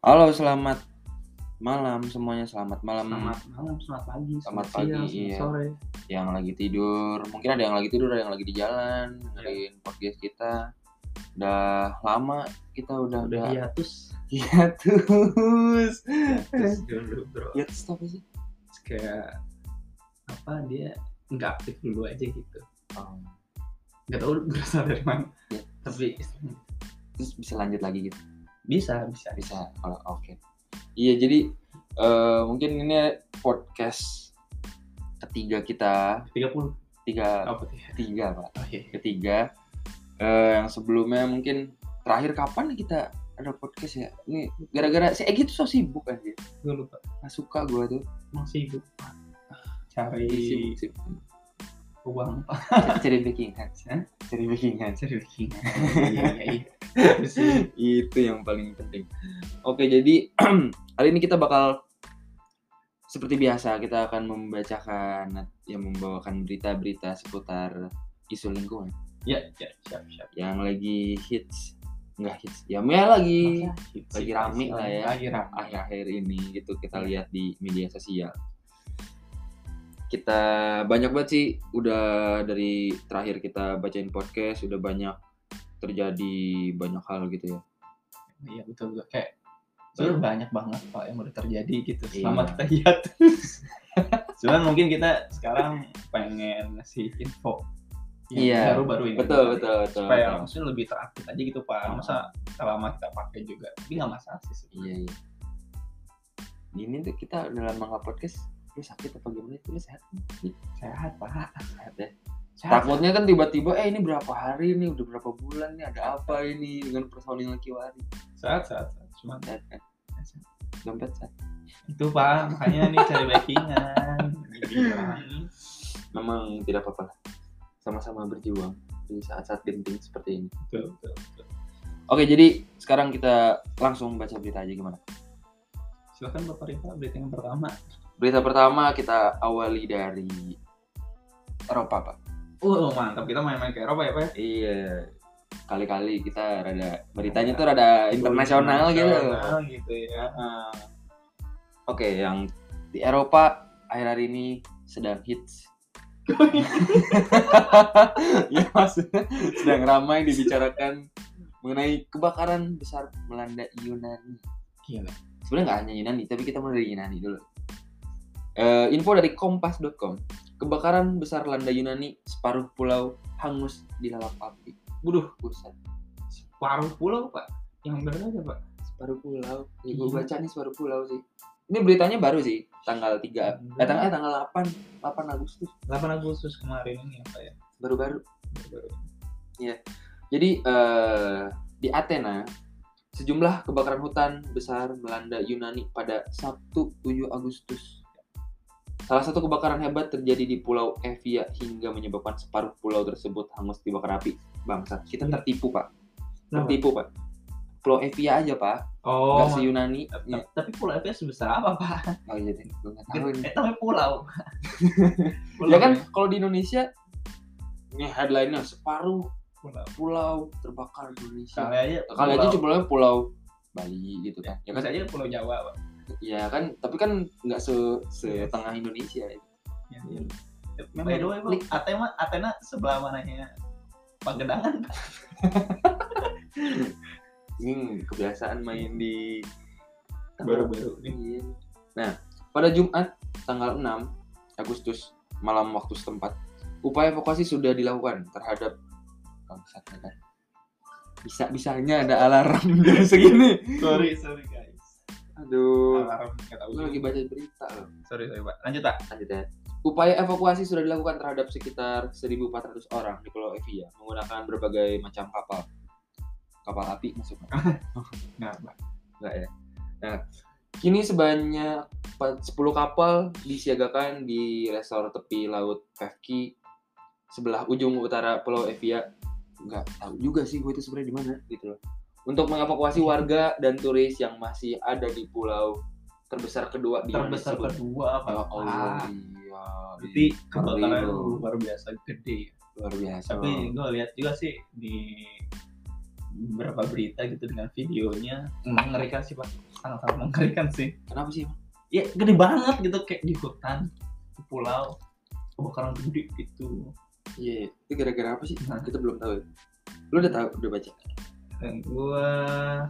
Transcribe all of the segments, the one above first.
Halo, selamat malam semuanya. Selamat malam Selamat malam, selamat pagi, Selamat siang, pagi, selamat iya. sore. yang lagi tidur. Mungkin ada yang lagi tidur, ada yang lagi di jalan dengerin podcast kita. Udah lama kita udah Udah hiatus. hiatus. Hiatus dulu, bro. Hiatus apa sih? Kayak apa dia nggak aktif dulu aja gitu. Oh, Nggak tahu berasal dari mana. Ya. Tapi terus bisa lanjut lagi gitu. Bisa, bisa, Bisa. Kalau oke. Iya, jadi eh, mungkin ini podcast ketiga kita, 30 tiga apa tuh ya? tiga, Pak. Oh iya. ketiga eh, yang sebelumnya mungkin terakhir kapan kita ada podcast ya ini gara-gara si Egi tuh so sibuk aja Gue lupa. nggak suka gue tuh Masih sibuk. Cari sibuk sibuk uang Pak. cari backingan Hah? cari backingan Cari backingan. Iya, iya, iya. Itu yang paling penting oke jadi hari ini kita bakal seperti biasa kita akan membacakan yang membawakan berita-berita seputar isu lingkungan Ya, ya, siap, siap. yang lagi hits nggak hits ya ya lagi hits lagi rame lah ya. Akhir-akhir ini gitu kita lihat di media sosial. Kita banyak banget sih udah dari terakhir kita bacain podcast udah banyak terjadi banyak hal gitu ya. Iya betul betul kayak sebenarnya banyak banget pak yang udah terjadi gitu Iya. selama kita hiatus. Cuman mungkin kita sekarang pengen ngasih info yang Iya, baru-baru ini. Betul betul betul. Supaya betul. maksudnya lebih teraktif aja gitu pak. Ah. Masa selama kita pakai juga, tapi nggak masalah sih. Iya iya. Ini tuh kita dalam mangga podcast lu sakit apa gimana itu lu sehat kan? Sehat pak. sehat ya. Sehat. Takutnya kan tiba-tiba eh ini berapa hari nih udah berapa bulan nih ada apa ini dengan personil Kiwari Sehat sehat. sehat. Cuman sehat kan? Dompet sehat. itu pak makanya nih cari backingan. Memang tidak apa-apa sama-sama berjuang di saat-saat genting seperti ini. Betul betul. betul. Oke, jadi sekarang kita langsung baca berita aja gimana? Silakan bapak Rifa berita yang pertama. Berita pertama kita awali dari Eropa, Pak. Uh mantap kita main-main ke Eropa ya pak. ya? Iya, kali-kali kita rada beritanya tuh rada internasional gitu. Internasional gitu ya. Heeh. Oke, yang di Eropa akhir-akhir ini sedang hits. ya maksudnya sedang ramai dibicarakan mengenai kebakaran besar melanda Yunani. Gila. Sebenarnya nggak hanya Yunani, tapi kita mulai dari Yunani dulu. Eh, info dari kompas.com. Kebakaran besar landa Yunani, separuh pulau hangus dilalap api. Buduh, buset. Separuh pulau pak. Yang bener aja pak. Separuh pulau. Ya, gue Iya. baca nih separuh pulau sih. Ini beritanya baru sih, tanggal 3. Eh, tanggal, eh, tanggal 8, 8 Agustus. 8 Agustus kemarin ini apa ya? Baru-baru. Baru. Jadi eh, di Athena, sejumlah kebakaran hutan besar melanda Yunani pada Sabtu 7 Agustus. Salah satu kebakaran hebat terjadi di Pulau Evia hingga menyebabkan separuh pulau tersebut hangus dibakar api. Bangsat, kita Iya. tertipu pak. Tertipu pak. Pulau Evia aja pak, Oh, se Yunani. ta- Ya. tapi pulau itu sebesar apa pak? Oh iya deh, gue nggak tahu nih. Eh tapi pulau. Ya kan kalau di Indonesia ini headline-nya separuh pulau. pulau terbakar di Indonesia. Kali aja. Kali aja cuma pulau Bali gitu kan. Ya Bisa kan aja pulau Jawa pak. Ya kan, tapi kan nggak se setengah Indonesia. ya. Ya, iya. By the way, Bang, Athena, Athena sebelah mananya Pagedangan. Ini kebiasaan main di Baru-baru Iya. Nah, pada Jumat tanggal 6 Agustus malam waktu setempat, upaya evakuasi sudah dilakukan terhadap bangsat ya kan. Bisa bisanya ada alarm jam segini. Sorry, sorry guys. Aduh, Alarm nggak tahu. gue lagi baca berita loh. Sorry, sorry pak. Lanjut pak. Lanjut ya. Upaya evakuasi sudah dilakukan terhadap sekitar 1.400 orang di Pulau Evia menggunakan berbagai macam kapal. Kapal api maksudnya. Nggak pak. Enggak ya. Nah, kini sebanyak 10 kapal disiagakan di resor tepi laut Pevki sebelah ujung utara Pulau Evia. Enggak tahu juga sih gue itu sebenarnya di mana gitu loh. Untuk mengevakuasi warga dan turis yang masih ada di pulau terbesar kedua di Terbesar tersebut. kedua apa? Ya Allah, Pak? iya. Berarti kebakaran Ngeri, luar biasa gede. luar biasa. Tapi gue lihat juga sih di beberapa berita gitu dengan videonya mengerikan sih pak sangat-sangat mengerikan sih Kenapa sih? Ya gede banget gitu kayak di hutan di pulau kebakaran gede gitu Iya, iya. itu gara-gara apa sih? Nah. Kita belum tahu. ya. Lu udah tahu, udah baca? Dan gua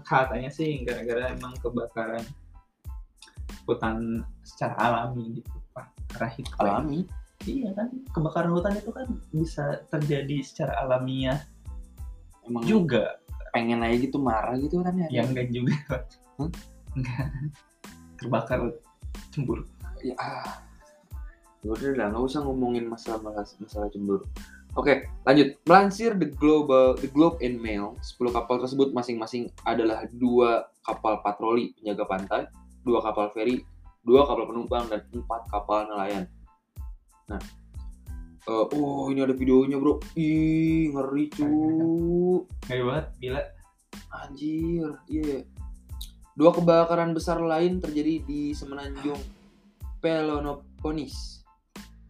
katanya sih gara-gara emang kebakaran hutan secara alami gitu pak heat wave. Alami. iya kan kebakaran hutan itu kan bisa terjadi secara alamiah Emang juga pengen aja gitu marah gitu kan ya? ya enggak juga. Hmm? enggak terbakar cemburu Ya, ah. Ya udah lah, nggak usah ngomongin masalah masalah cemburu. Oke, lanjut. Melansir The Global, The Globe and Mail, 10 kapal tersebut masing-masing adalah dua kapal patroli penjaga pantai, dua kapal feri, dua kapal penumpang, dan empat kapal nelayan. Nah, eh, oh ini ada videonya bro. Ih, ngeri cu. ngeri banget gila Anjir, iya. Dua kebakaran besar lain terjadi di semenanjung Peloponnes.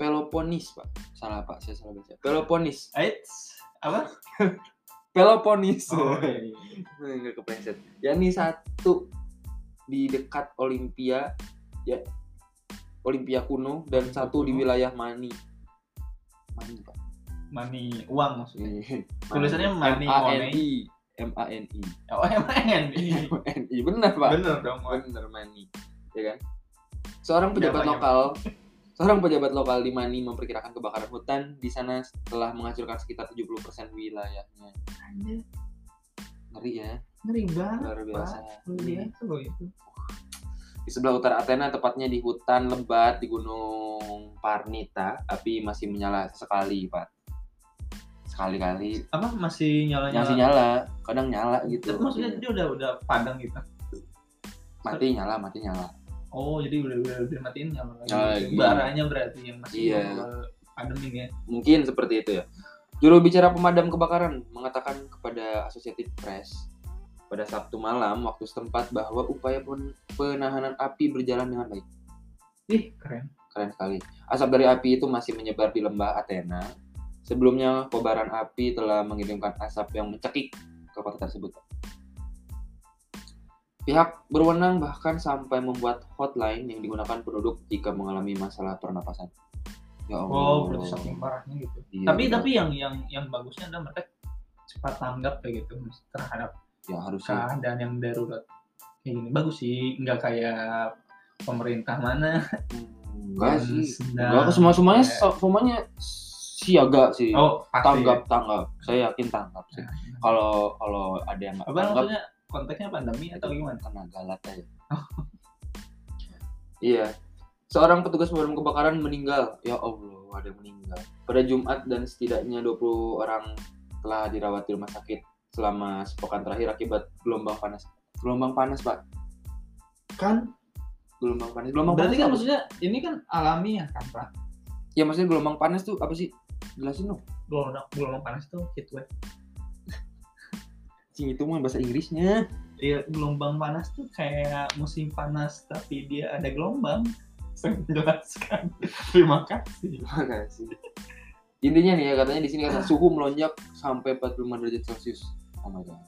Peloponnes, Pak. Salah, Pak. Saya salah baca. Peloponnes. Eits, apa Peloponnes. oh, iya. Enggak kepleset. Yakni satu di dekat Olimpia, ya. Olimpia kuno dan Olimpia satu di kuno. wilayah Mani. Mani, Pak. money uang maksudnya Iya. Tulisannya Mani, M A N I. M A N I. oh emang M A N I. Benar, Pak. bener dong Wan. bener Mani ya kan seorang pejabat Jawabannya. lokal seorang pejabat lokal di Mani memperkirakan kebakaran hutan di sana setelah menghancurkan sekitar 70% wilayahnya. Anjir, ngeri ya. Ngeri banget luar biasa. Pak. Luar biasa loh itu. Di sebelah utara Athena tepatnya di hutan lebat di Gunung Parnita api masih menyala sekali pak. Sekali-kali. Apa masih nyala nyala masih nyala. Kadang nyala gitu. Tapi maksudnya dia udah udah padang gitu? Mati nyala mati nyala oh jadi udah udah, udah matiin nyala lagi Nyala gitu. lagi. baranya berarti yang masih Iya. ini ya Mungkin seperti itu ya. Juru bicara pemadam kebakaran mengatakan kepada Associated Press pada Sabtu malam waktu setempat bahwa upaya pen- penahanan api berjalan dengan baik. ih keren Keren sekali. Asap dari api itu masih menyebar di lembah Athena. Sebelumnya kobaran api telah mengirimkan asap yang mencekik ke kota tersebut. Pihak berwenang bahkan sampai membuat hotline yang digunakan penduduk jika mengalami masalah pernapasan. Ya Allah. oh berarti saking parahnya gitu. Iya, tapi benar. tapi yang yang yang bagusnya adalah mereka cepat tanggap kayak gitu terhadap ya harusnya. keadaan yang darurat. Kayak gini bagus sih nggak kayak pemerintah mana. Enggak yang sih. sedang- enggak semua semuanya kayak- semuanya siaga sih. Oh pasti. Tanggap tanggap. Saya yakin tanggap sih. Ya. kalau kalau ada yang nggak tanggap maksudnya konteksnya pandemi atau gimana? Kena galat aja. Iya. Seorang petugas pemadam kebakaran meninggal. Ya Allah ada yang meninggal. Pada Jumat dan setidaknya 20 orang telah dirawat di rumah sakit selama sepekan terakhir akibat gelombang panas. Gelombang panas pak. Kan? Gelombang panas. Gelombang berarti panas kan apa? maksudnya ini kan alami ya kan pak? Ya maksudnya gelombang panas tuh apa sih? Jelasin dong. Gelombang gelombang panas tuh heat wave Cing itu mah bahasa Inggrisnya. Iya, gelombang panas tuh kayak musim panas tapi dia ada gelombang. Saya menjelaskan. Terima kasih. Terima kasih. Intinya nih ya katanya di sini kata suhu melonjak sampai 45 derajat Celcius. Oh my god.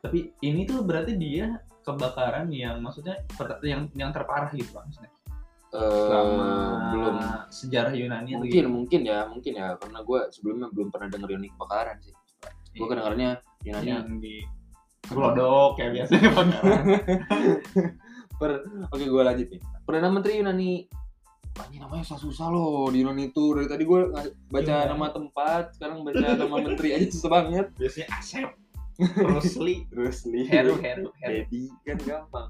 Tapi ini tuh berarti dia kebakaran yang maksudnya yang yang terparah gitu maksudnya. Selama belum sejarah Yunani mungkin gitu. mungkin ya mungkin ya karena gue sebelumnya belum pernah denger Yunani kebakaran sih. Gue Iya. kedengarannya Yunani yang di Glodok kayak biasanya kebakaran. per oke gue lanjut nih. Perdana Menteri Yunani ini namanya susah-susah loh di Yunani itu dari tadi gue baca Yunani. nama tempat sekarang baca nama menteri aja susah banget biasanya Asep, Rusli, terus lihat Heru, Heru, Heru. Jadi kan gampang.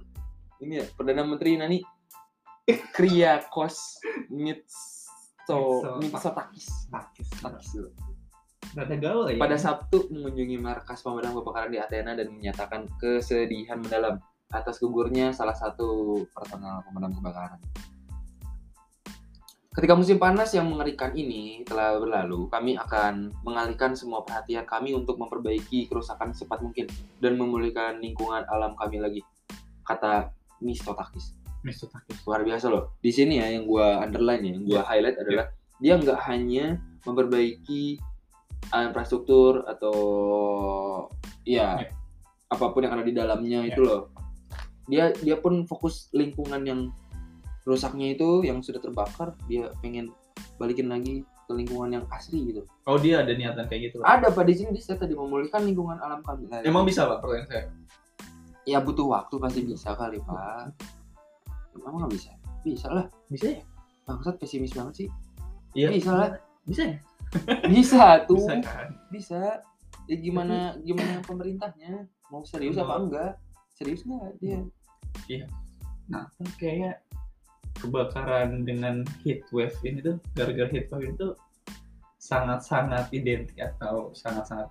Ini ya Perdana Menteri Yunani Kriakos Mitso Mitso- Mitsotakis. Takis. Takis Rada gaul ya. Pada Sabtu mengunjungi markas pemadam kebakaran di Athena dan menyatakan kesedihan mendalam atas gugurnya salah satu personel pemadam kebakaran. Ketika musim panas yang mengerikan ini telah berlalu, kami akan mengalihkan semua perhatian kami untuk memperbaiki kerusakan secepat mungkin dan memulihkan lingkungan alam kami lagi, kata Mistotakis. Mister Takis. luar biasa loh. Di sini ya yang gua underline ya, yang gua highlight adalah dia nggak hanya memperbaiki infrastruktur atau ya Ya. apa pun yang ada di dalamnya Ya. itu loh dia dia pun fokus lingkungan yang rusaknya itu yang sudah terbakar dia pengen balikin lagi ke lingkungan yang asli gitu Oh dia ada niatan kayak gitu. Ada pak di sini bisa tadi memulihkan lingkungan alam kami Nah, Emang bisa pak pertanyaan saya? ya butuh waktu pasti bisa kali pak emang nggak bisa bisa lah Bisa ya? bangsat pesimis banget sih Iya. Bisa lah. Bisa ya? Bisa tuh. Bisa bisa, kan? ya gimana gimana pemerintahnya? Mau serius apa Mau. enggak? Serius nggak dia Nah. Kan kayak kebakaran dengan heat wave ini tuh gara-gara heat wave itu sangat-sangat identik atau sangat-sangat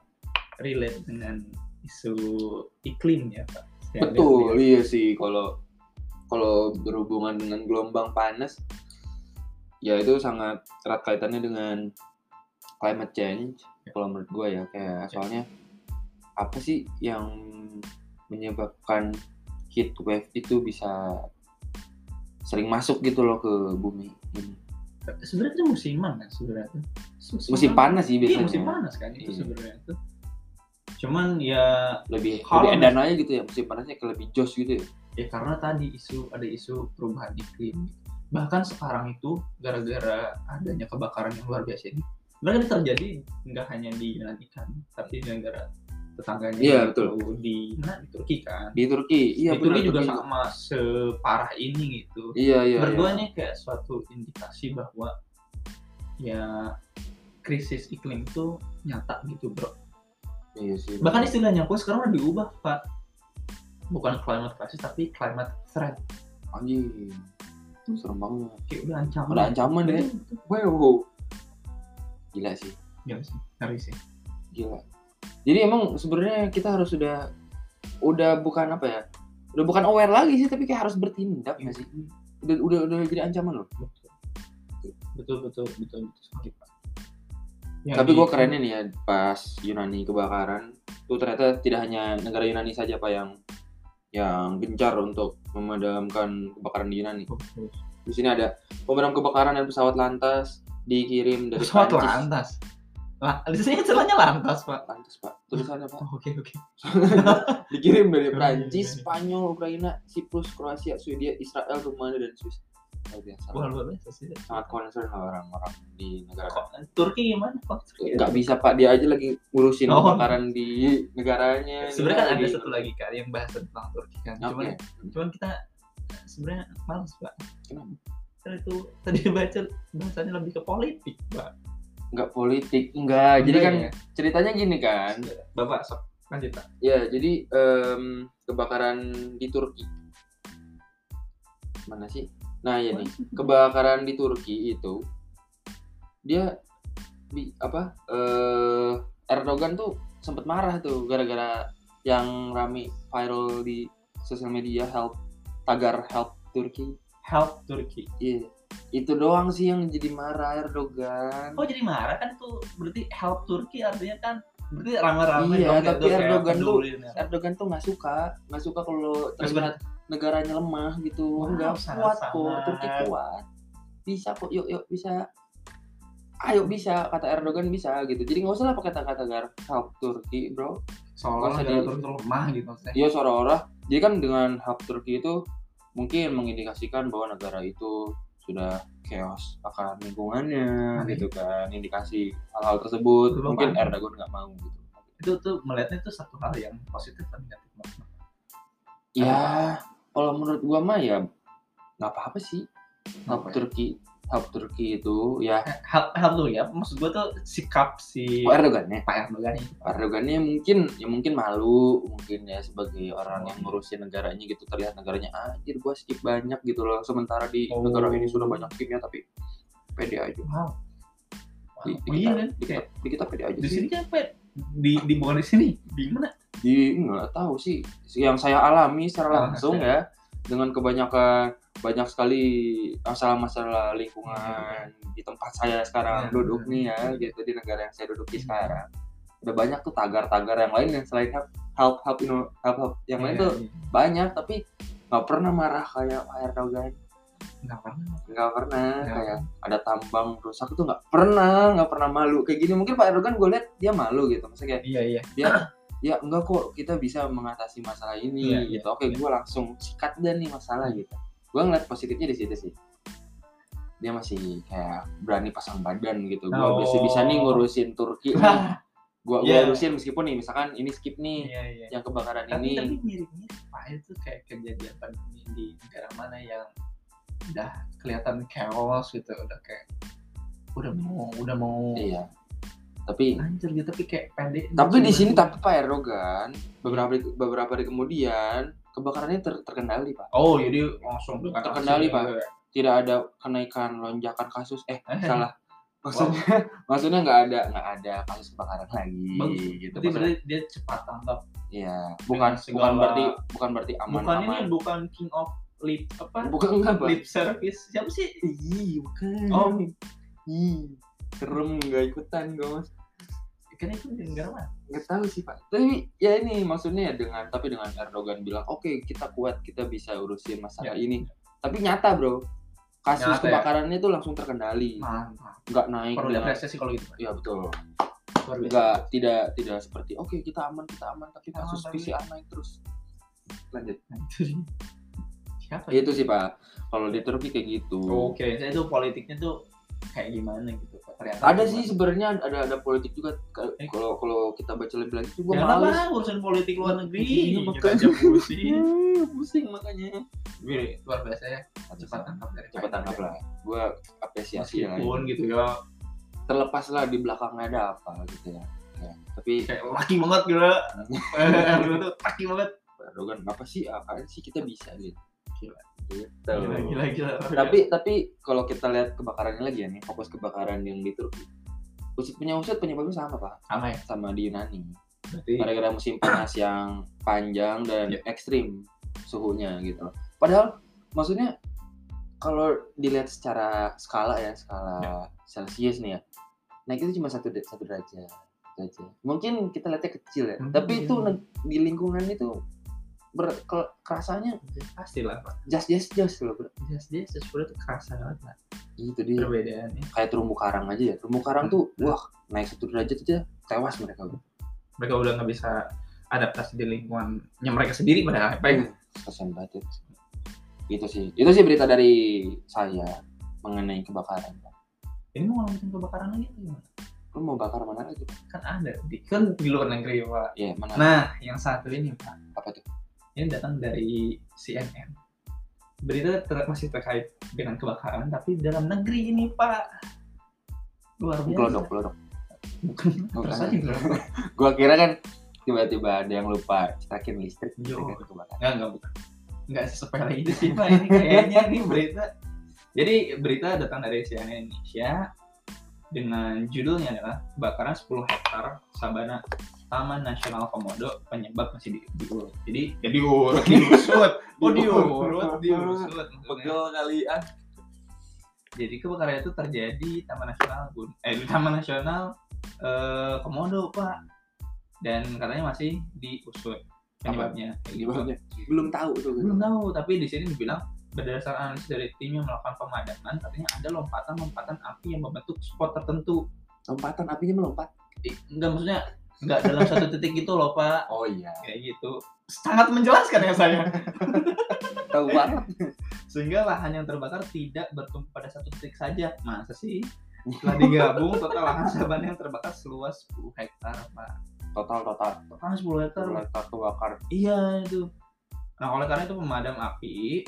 relate dengan isu iklim ya pak. Saya betul iya sih. Kalau kalau berhubungan dengan gelombang panas ya itu sangat erat kaitannya dengan climate change Ya. kalau menurut gue ya kayak Ya. soalnya apa sih yang menyebabkan heat wave itu bisa sering masuk gitu loh ke bumi ini Sebenarnya itu musiman kan sebenarnya tuh. musim panas sih Iya biasanya musim panas kan itu Iya. sebenarnya tuh. Cuman ya lebih Kalau lebih edan aja gitu ya musim panasnya kayak lebih jos gitu ya ya karena tadi isu ada isu perubahan iklim bahkan sekarang itu gara-gara adanya kebakaran yang luar biasa ini sebenarnya ini terjadi nggak hanya di Yunan ikan tapi di negara tetangganya Iya, gitu, di mana? Di Turki kan? Di Turki. Iya di Turki benar, juga Turki sama separah ini gitu. Iya iya gue iya. ini kayak suatu indikasi bahwa ya krisis iklim itu nyata gitu bro. Iya sih bahkan istilahnya pun sekarang udah diubah pak. Bukan climate crisis tapi climate threat. Anjing. Serem banget. Kayak udah ancaman. Udah ancaman ya. Betul, betul. wow gila sih. Gila sih ngeri sih. Gila. Jadi emang sebenarnya kita harus sudah udah bukan apa ya udah bukan aware lagi sih tapi kayak harus bertindak nggak sih? Udah udah udah jadi ancaman loh. Betul betul betul betul. Pak Ya, tapi gue kerennya nih ya pas Yunani kebakaran tuh ternyata tidak hanya negara Yunani saja pak yang yang gencar untuk memadamkan kebakaran di Yunani. Di sini ada pemadam kebakaran dan pesawat lantas dikirim dari pesawat Prancis. lantas lah di sini istilahnya lantas pak lantas pak tulisannya pak Oh, oke oke dikirim dari Prancis, iya, iya. Spanyol, Ukraina, Siprus, Kroasia, Swedia, Israel, Rumania dan Swiss. Wah luar biasa sih Sangat concern lah orang-orang di negara. Kok- Turki gimana pak Turki Nggak bisa pak, dia aja lagi ngurusin Oh. kebakaran di negaranya. sebenarnya kan ada satu lagi kan yang bahas tentang Turki kan Oke. cuman cuman kita sebenarnya males pak Kenapa? Kan itu tadi baca bahasanya lebih ke politik pak Nggak politik, enggak. Jadi kan ya? ceritanya gini kan. bapak sok lanjut pak Ya, jadi em, kebakaran di Turki. Mana sih? Nah, ya nih. kebakaran di Turki itu dia di apa eh Erdogan tuh sempet marah tuh gara-gara yang rame viral di sosial media help tagar help Turki help Turki. Iya. Itu doang sih yang jadi marah Erdogan. Oh jadi marah kan itu berarti help Turki artinya kan berarti rame-rame Iya, dong, tapi Erdogan tuh- nih. Erdogan tuh nggak suka nggak suka kalau terlihat negaranya lemah gitu. Wow, enggak kuat kok. Turki kuat. Bisa kok yuk yuk bisa. Ayo bisa kata Erdogan bisa gitu. Jadi nggak usah lah pakai kata-kata help Turki bro. Seolah-olah negara di- Turki tuh lemah gitu maksudnya. Dia seolah-olah. Jadi kan dengan help Turki itu mungkin mengindikasikan bahwa negara itu sudah chaos akan lingkungannya Aneh. gitu kan indikasi hal-hal tersebut mungkin Pak. Erdogan nggak mau gitu Itu tuh melihatnya itu satu hal yang positif dan negatif. Mas. ya kalau menurut gua mah ya nggak apa-apa sih Apa ya? Turki help Turki itu ya Help, help tuh ya, maksud gua tuh sikap si oh, Erdogan ya Pak Erdogan ini. Erdogannya mungkin ya mungkin malu mungkin ya sebagai orang yang ngurusin negaranya gitu terlihat negaranya anjir gua skip banyak gitu loh sementara di Oh. negara ini sudah banyak skipnya tapi pede aja Wow. di, di kita, kan? di, kita, di kita pede aja di sih sini kan Pak? di di bukan di sini, di mana? di nggak tahu sih yang saya alami secara Ah, langsung ya dengan kebanyakan banyak sekali masalah-masalah lingkungan di tempat saya sekarang Ya, duduk nih ya gitu di negara yang saya duduki sekarang udah banyak tuh tagar-tagar yang lain yang selain help help help you know, help help yang lain Iya, tuh iya. banyak tapi nggak pernah marah kayak Pak Erdogan nggak pernah. nggak pernah Nggak kayak ada tambang rusak itu nggak pernah nggak pernah malu kayak gini mungkin Pak Erdogan gue lihat dia malu gitu maksudnya kayak Iya iya. dia ya enggak kok kita bisa mengatasi masalah ini Iya, gitu iya, oke iya. gue langsung sikat dan nih masalah gitu gue ngeliat positifnya di situ sih dia masih kayak berani pasang badan gitu gue Oh. bisa bisa nih ngurusin Turki nih. gua Iya. urusin meskipun nih misalkan ini skip nih Iya, iya. yang kebakaran Tapi, tapi ini mirip-mirip Pak itu kayak kejadian pandemi di negara mana yang udah kelihatan chaos gitu, udah kayak udah mau udah mau iya tapi hancur gitu tapi kayak pendek. tapi di sini tapi Pak Erdogan beberapa beberapa hari kemudian kebakarannya ter- terkendali Pak Oh, jadi langsung Terkendali, Pak. gitu ya. tidak ada kenaikan lonjakan kasus eh salah maksudnya maksudnya nggak ada nggak ada kasus kebakaran lagi Bagus. gitu Berarti, Maksudnya- berarti dia cepat tanggap. Iya, bukan Dengan bukan segala- berarti bukan berarti aman bukan aman. ini bukan king of lip apa? bukan enggak, Pak. lip service. Siapa sih? Ih, bukan. Oh. Ih, serem nggak ikutan gue mas. Kan itu negara mana? Nggak tahu sih pak. Tapi ya ini maksudnya ya dengan tapi dengan Erdogan bilang oke kita kuat kita bisa urusin masalah Ya. ini. Tapi nyata bro, kasus Nyata ya? kebakarannya itu langsung terkendali, Mantap. nggak naik. Perlu dengan- diapresiasi kalau gitu. Pak. Ya betul. Nggak tidak tidak seperti oke kita aman kita aman tapi Kita aman, kasus tapi- PCR naik terus. Lanjut. Itu sih. Siapa? Itu sih pak. Kalau di Turki kayak gitu. Oke, saya itu politiknya tuh kayak gimana gitu. Pak. Ternyata ada sih sebenarnya ada ada politik juga Eh. kalau kalau kita baca lebih lanjut gue Ya males apa urusan politik luar negeri. Iya, Kita makanya. aja pusing. Hmm, pusing makanya Wih, luar biasa ya. Cepat tangkap dari cepat tangkap lah gue apresiasi lah Meskipun gitu ya. terlepas lah di belakangnya ada apa gitu ya, Ya, tapi Kayak laki banget gila. Eh, laki banget. Erdogan apa sih apaan sih kita bisa gitu Gila. Gitu Gila, gila, gila. tapi tapi kalau kita lihat kebakarannya lagi ya nih fokus kebakaran yang di Turki Usut punya usut penyebabnya sama pak sama ya. sama di Yunani Berarti gara-gara musim panas yang panjang dan Iya. ekstrim suhunya gitu. Padahal maksudnya kalau dilihat secara skala ya skala Iya. Celsius nih ya, naik itu cuma satu satu derajat itu aja. Mungkin kita lihatnya kecil ya, Mungkin. tapi itu ne- di lingkungan itu ber ke- kerasanya pasti lah Pak. jas jas jas loh bro. Jas dia sesuatu tuh kerasa banget Pak. Itu dia Perbedaannya. kayak terumbu karang aja ya. Terumbu karang tuh Hmm. wah naik satu derajat aja tewas mereka bro. Mereka udah nggak bisa adaptasi di lingkungannya mereka sendiri padahal apa ya? Hmm, kasian banget itu. Itu sih. Itu sih berita dari saya mengenai kebakaran. Ini mau ngomongin kebakaran lagi atau gimana? Lu mau bakar mana lagi? Kan ada di kan di luar negeri Pak. Iya, mana? Nah, yang satu ini Pak. apa tuh? Ini datang dari CNN. Berita ter masih terkait dengan kebakaran, tapi dalam negeri ini Pak. Luar biasa. Gelodok, gelodok. Bukan. Bukan. Terus aja gelodok. Gua kira kan tiba-tiba ada yang lupa cetakin listrik Yo. kebakaran. Enggak, enggak bukan. Enggak sepele itu sih Pak. Ini kayaknya ini berita. Jadi berita datang dari CNN Indonesia dengan judulnya adalah kebakaran 10 hektar sabana Taman Nasional Komodo penyebab masih di, diurut. Jadi ya diurut, diusut. Oh diurut, diusut. maksudnya. Pegel kali ah. Jadi kebakaran itu terjadi di Taman Nasional Gun eh di Taman Nasional eh, Komodo Pak. Dan katanya masih diusut penyebabnya. Kayak gitu. Belum tahu tuh. belum tahu tapi di sini dibilang berdasarkan analisis dari tim yang melakukan pemadaman katanya ada lompatan-lompatan api yang membentuk spot tertentu Lompatan apinya melompat. Eh, enggak maksudnya enggak dalam satu titik itu loh pak Oh iya. kayak gitu sangat menjelaskan ya saya Tahu banget. sehingga lahan yang terbakar tidak bertumpu pada satu titik saja masa sih setelah digabung total lahan sabana yang terbakar seluas 10 hektar pak Total total. total 10 hektar Total hektar kebakar. Iya itu. Nah oleh karena itu pemadam api,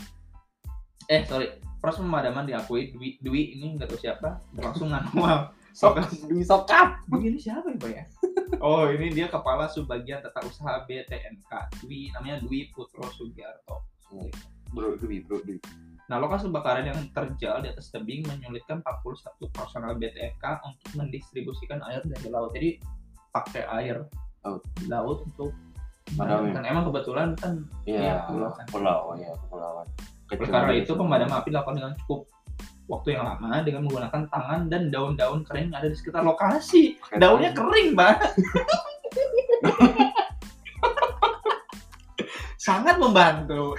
eh sorry, proses pemadaman diakui Dwi, Dwi ini nggak tahu siapa berlangsung manual. Sok, demi sokap. Dwi ini siapa ya pak ya? Oh ini dia kepala subbagian tata usaha BTNK. Dwi namanya Dwi Putro Sugiarto. Bro, Dwi, bro, Dwi. Nah lokasi kebakaran yang terjal di atas tebing menyulitkan 41 personel BTNK untuk mendistribusikan air dari laut. Jadi pakai air Laut. laut untuk Padamin. kan emang kebetulan kan Iya, pulau kan. pulau, ya, kepulauan. Oleh karena itu pemadaman api dilakukan dengan cukup waktu yang lama dengan menggunakan tangan dan daun-daun kering yang ada di sekitar lokasi. Daunnya kering, Mbak. Sangat membantu.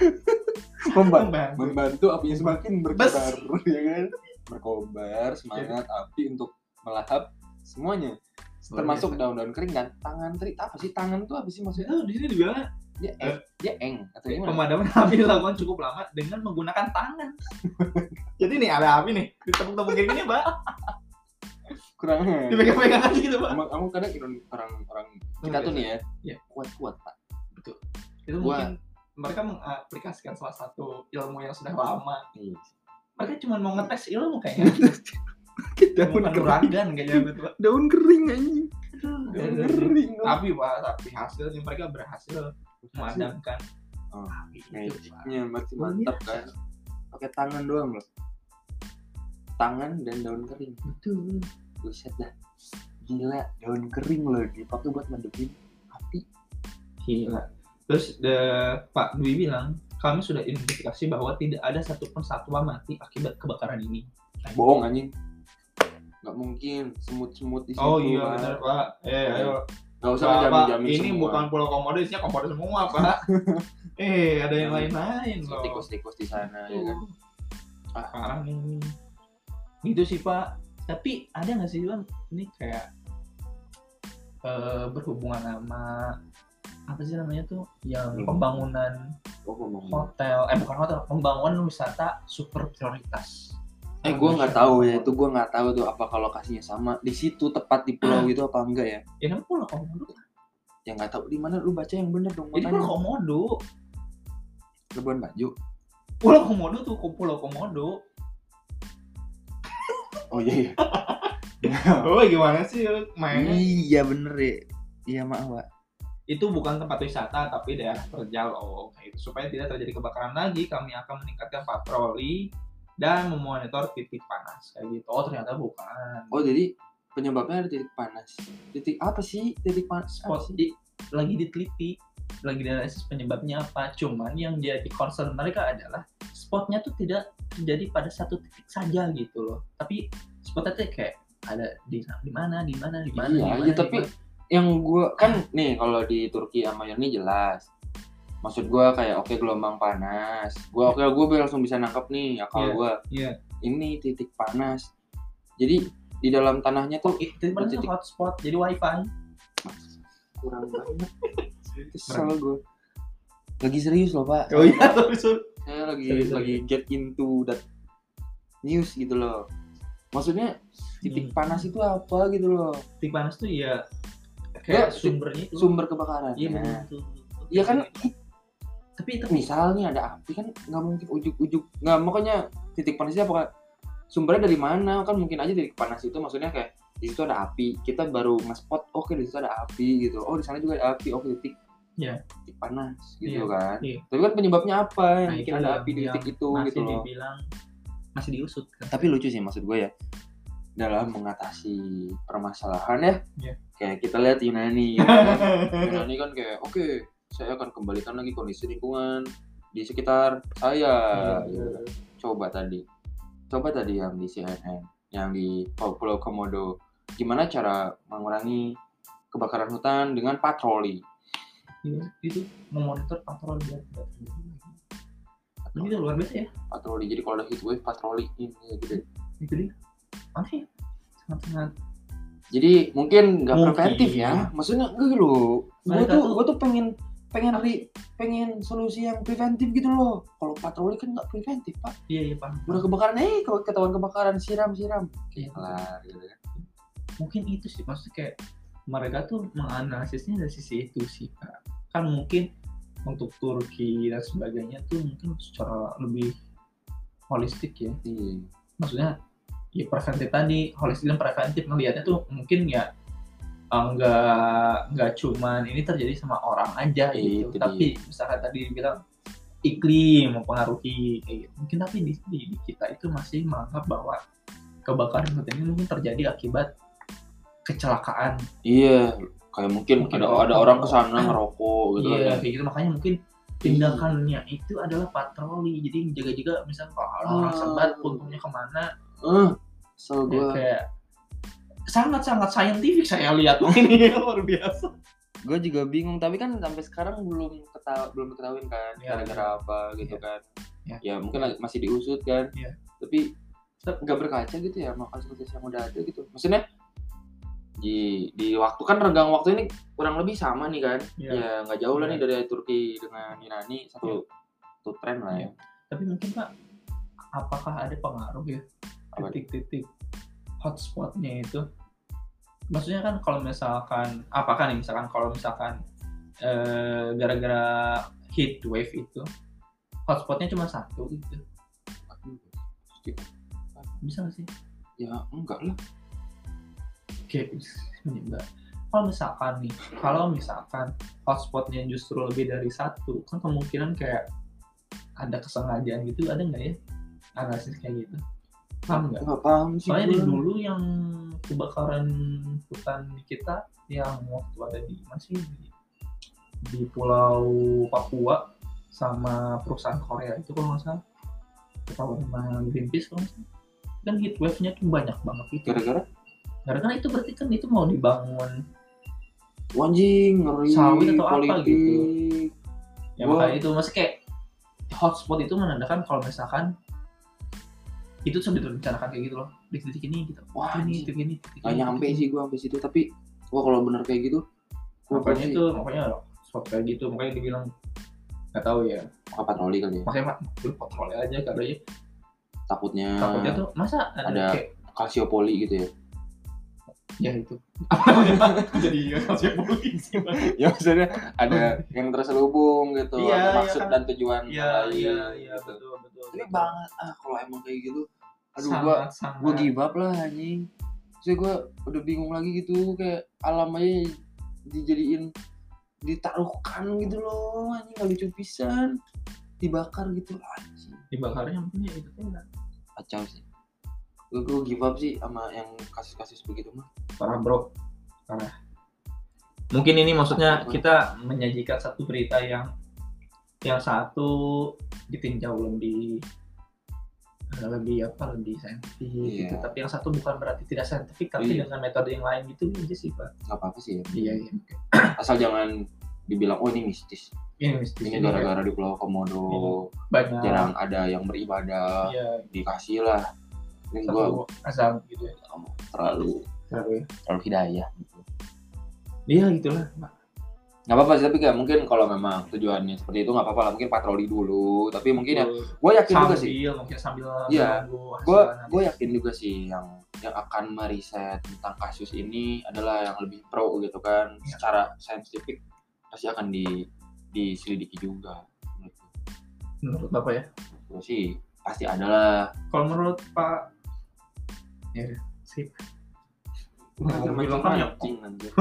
membantu, Membantu. membantu apinya semakin Bes. berkobar, ya kan? Berkobar, semangat api untuk melahap semuanya. termasuk biasa. daun-daun kering kan tangan teri apa sih tangan tuh apa sih maksudnya itu di sini dibilang dia eng, dia eng atau gimana pemadaman api dilakukan cukup lama dengan menggunakan tangan. Jadi nih ada api nih, ditepuk-tepuk kayak gini, Mbak. kurang Dipegang-pegang aja gitu, Pak. emang emang kadang orang orang kita tuh nih ya Iya. kuat kuat pak Itu Gua- mungkin mereka mengaplikasikan salah satu ilmu yang sudah lama. Iya. Mereka cuma mau ngetes ilmu kayaknya. daun kering uragan kayaknya Pak. daun kering anjing daun kering. Tapi Pak, tapi hasilnya mereka berhasil memadamkan Oh, magicnya masih Luar mantap biasa. kan pakai tangan doang loh tangan dan daun kering Betul. buset dah gila daun kering loh dipakai buat mademin api Gila. Terus the, Pak Dwi bilang, kami sudah identifikasi bahwa tidak ada satupun satwa mati akibat kebakaran ini. bohong anjing nggak mungkin semut-semut di situ Oh iya benar Pak. Eh ayo. Nggak usah Pak, menjamin jamin ini semua. bukan pulau komodo, isinya komodo semua Pak. eh ada yang lain-lain loh. tikus-tikus di sana ya kan Tuh. Ah, parah nih. Gitu sih Pak. Tapi ada nggak sih Bang? Ini kayak eh, berhubungan sama apa sih namanya tuh yang pembangunan oh ngomong hotel eh bukan hotel pembangunan wisata super prioritas eh gue nggak tahu ya itu gue nggak tahu tuh apakah lokasinya sama. Di situ tepat di pulau itu apa enggak ya? Ya kan pulau komodo ya nggak tahu di mana lu baca yang bener dong jadi pulau komodo. Labuan Bajo. Pulau komodo tuh pulau komodo. Oh iya iya. Oh gimana sih mainnya? Iya bener ya. Iya maaf pak. Itu bukan tempat wisata tapi daerah terjal. Oh gitu. supaya tidak terjadi kebakaran lagi kami akan meningkatkan patroli dan memonitor titik panas kayak gitu. Oh ternyata bukan. Oh jadi penyebabnya ada titik panas. Titik apa sih? Titik panas spot di, lagi diteliti lagi dianalisis penyebabnya apa. Cuman yang jadi concern mereka adalah spotnya tuh tidak terjadi pada satu titik saja gitu loh. Tapi spotnya tuh kayak ada di di mana di mana di mana Iya, di mana, iya, di tapi mana. yang gue kan nih kalau di Turki sama Yunani jelas maksud gue kayak oke gelombang panas. Gue oke gue langsung bisa nangkap nih akal Iya, gue iya. ini titik panas. Jadi di dalam tanahnya tuh Ih, titik mana tuh titik- hotspot? Jadi wifi. Kurang banget. Kesel gue lagi serius loh pak. Oh iya saya lagi sorry. lagi get into that news gitu loh. Maksudnya titik Hmm. panas itu apa gitu loh? Titik panas tuh ya Ya, kayak sumbernya itu. sumber kebakaran. Iya benar tuh Iya kan tapi itu misalnya ada api kan nggak mungkin ujuk-ujuk nggak makanya titik panasnya apa sumbernya dari mana kan mungkin aja titik panas itu maksudnya kayak di situ ada api kita baru nge-spot oke di situ ada api gitu oh di sana juga ada api oke titik Iya. titik panas gitu kan iya. tapi kan penyebabnya apa yang Nah, bikin ada api di titik itu masih gitu loh dibilang masih diusut kan tapi lucu sih maksud gue ya dalam mengatasi permasalahan ya Iya. kayak kita lihat Yunani. Yunani kan kayak oke saya akan kembalikan lagi kondisi lingkungan di sekitar saya gitu. coba tadi coba tadi yang di CNN yang di Pulau Komodo gimana cara mengurangi kebakaran hutan dengan patroli Iya, itu memonitor patroli. Ini luar biasa ya. patroli jadi kalau ada heat wave patroli ini gitu Itu dia. Aneh ya. Sangat-sangat. jadi mungkin nggak preventif ya maksudnya enggak loh gue Mereka tuh tuh- gue tuh pengen pengen ri, pengen solusi yang preventif gitu loh. Kalau patroli kan nggak preventif pak. Iya, iya, paham. udah kebakaran eh kalau ketahuan kebakaran siram siram Iya, kelar gitu kan. Mungkin itu sih maksudnya kayak mereka tuh menganalisisnya dari sisi itu sih Kak. kan mungkin untuk Turki dan sebagainya tuh mungkin secara lebih holistik ya. Iya. Maksudnya ya preventif tadi holistik dan preventif ngelihatnya tuh mungkin ya nggak nggak cuman ini terjadi sama orang aja gitu. Itu tapi misalkan tadi bilang iklim mempengaruhi kayak gitu mungkin tapi di, di, di kita itu masih menganggap bahwa kebakaran hutan ini mungkin terjadi akibat kecelakaan. Iya kayak mungkin, Mungkin ada rokok. ada orang ke sana ngerokok gitu iya kan. kayak gitu. Makanya mungkin tindakannya itu adalah patroli. Jadi jaga-jaga misalnya kalau orang Ah. sebat untungnya ke mana. Eh so Ya, gue kayak sangat-sangat saintifik saya lihat ini luar biasa. gue juga bingung tapi kan sampai sekarang belum ketahui belum ketahuin kan Iya, gara-gara apa gitu Iya. kan Iya. ya mungkin masih diusut kan Iya. tapi tetap nggak berkaca gitu ya sama kasus-kasus yang udah ada gitu maksudnya di di waktu kan renggang waktu ini kurang lebih sama nih kan Iya. ya nggak jauh lah Iya. nih dari Turki dengan Yunani satu satu tren lah ya Tapi mungkin Pak, apakah ada pengaruh ya titik-titik hotspotnya itu? Maksudnya kan kalau misalkan, apakah nih misalkan kalau misalkan eh, gara-gara heat wave itu hotspotnya cuma satu gitu, bisa nggak sih? ya enggak lah Oke, enggak. Kalau misalkan nih, kalau misalkan hotspotnya justru lebih dari satu, kan kemungkinan kayak ada kesengajaan gitu, ada nggak ya? Analisis kayak gitu. Paham nggak? nggak paham sih Soalnya dari dulu yang kebakaran hutan di kita yang waktu ada di masih di, di Pulau Papua sama perusahaan Korea itu kalau nggak salah ketahuan sama Greenpeace kalau nggak salah kan heat wave-nya tuh banyak banget itu gara-gara karena itu berarti kan itu mau dibangun anjing ngeri Sawit atau apa politik. gitu. ya Gua- makanya itu masih kayak hotspot itu menandakan kalau misalkan itu sudah direncanakan kayak gitu loh. Di titik ini gitu. Wah, ini titik ini titik nggak ini, nyampe sih gua sampai situ tapi wah kalau bener kayak gitu makanya itu makanya spot kayak gitu. Makanya dibilang nggak tahu ya. Apa patroli kali ya. Makanya mak lu patroli aja karena ya. Takutnya takutnya tuh masa ada, ada- kayak kalsiopoli gitu ya? Ya itu. Jadi kasih polisi ya maksudnya ada yang terselubung gitu Iya, ada iya maksud kan. dan tujuan iya lain iya iya gitu. betul betul Tapi betul. banget ah. Kalau emang kayak gitu aduh sangat, gua sangat. gua give up lah anjing. Terus gua udah bingung lagi gitu kayak alam aja dijadiin ditaruhkan gitu loh anjing gak lucu pisan. Dibakar gitu anjing. Dibakarnya punya itu kan kacau sih. Gue gue give up sih sama yang kasus-kasus begitu mah. Parah bro. Parah. Mungkin ini maksudnya kita menyajikan satu berita yang yang satu ditinjau lebih eh, lebih apa lebih saintifik gitu. Iya. tapi yang satu bukan berarti tidak saintifik tapi Iya. dengan metode yang lain gitu aja sih pak. Nggak apa-apa sih ya. Iya iya asal jangan dibilang oh ini mistis. Ini mistis ini kayak gara-gara di Pulau Komodo banyak. jarang ada yang beribadah iya. dikasih lah. Ini satu azam gitu ya. Terlalu Terlalu ya. terlalu hidayah gitu. iya gitulah Pak. Nggak apa-apa sih tapi kayak mungkin kalau memang tujuannya seperti itu nggak apa-apa lah. Mungkin patroli dulu. Tapi mungkin ya gue yakin juga sih. Sambil mungkin sambil menunggu gue gue yakin juga sih yang yang akan meriset tentang kasus ini adalah yang lebih pro gitu kan. Iya. secara saintifik pasti akan di diselidiki juga. Menurut menurut bapak ya? Gue sih pasti ada lah. Kalau menurut Pak ya sip mancing kan ya mancing anjir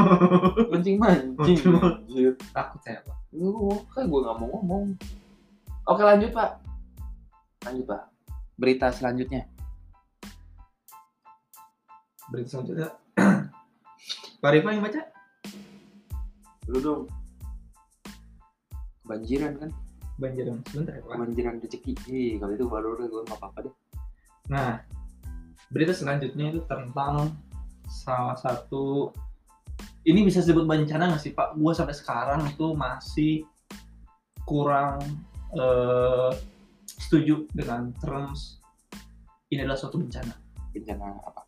mancing mancing anjir takut saya Pak Gue kayak gue nggak mau ngomong. Oke lanjut pak. Lanjut pak. Berita selanjutnya. berita selanjutnya Pak Rifa yang baca Lu dong. Kebanjiran kan? banjir yang sebentar ya Pak Kebanjiran rezeki. Ih kalau itu baru udah gue nggak apa-apa deh. nah berita selanjutnya itu tentang salah satu ini bisa disebut bencana nggak sih Pak gua sampai sekarang itu masih kurang eh, setuju dengan terms ini adalah suatu bencana Bencana apa?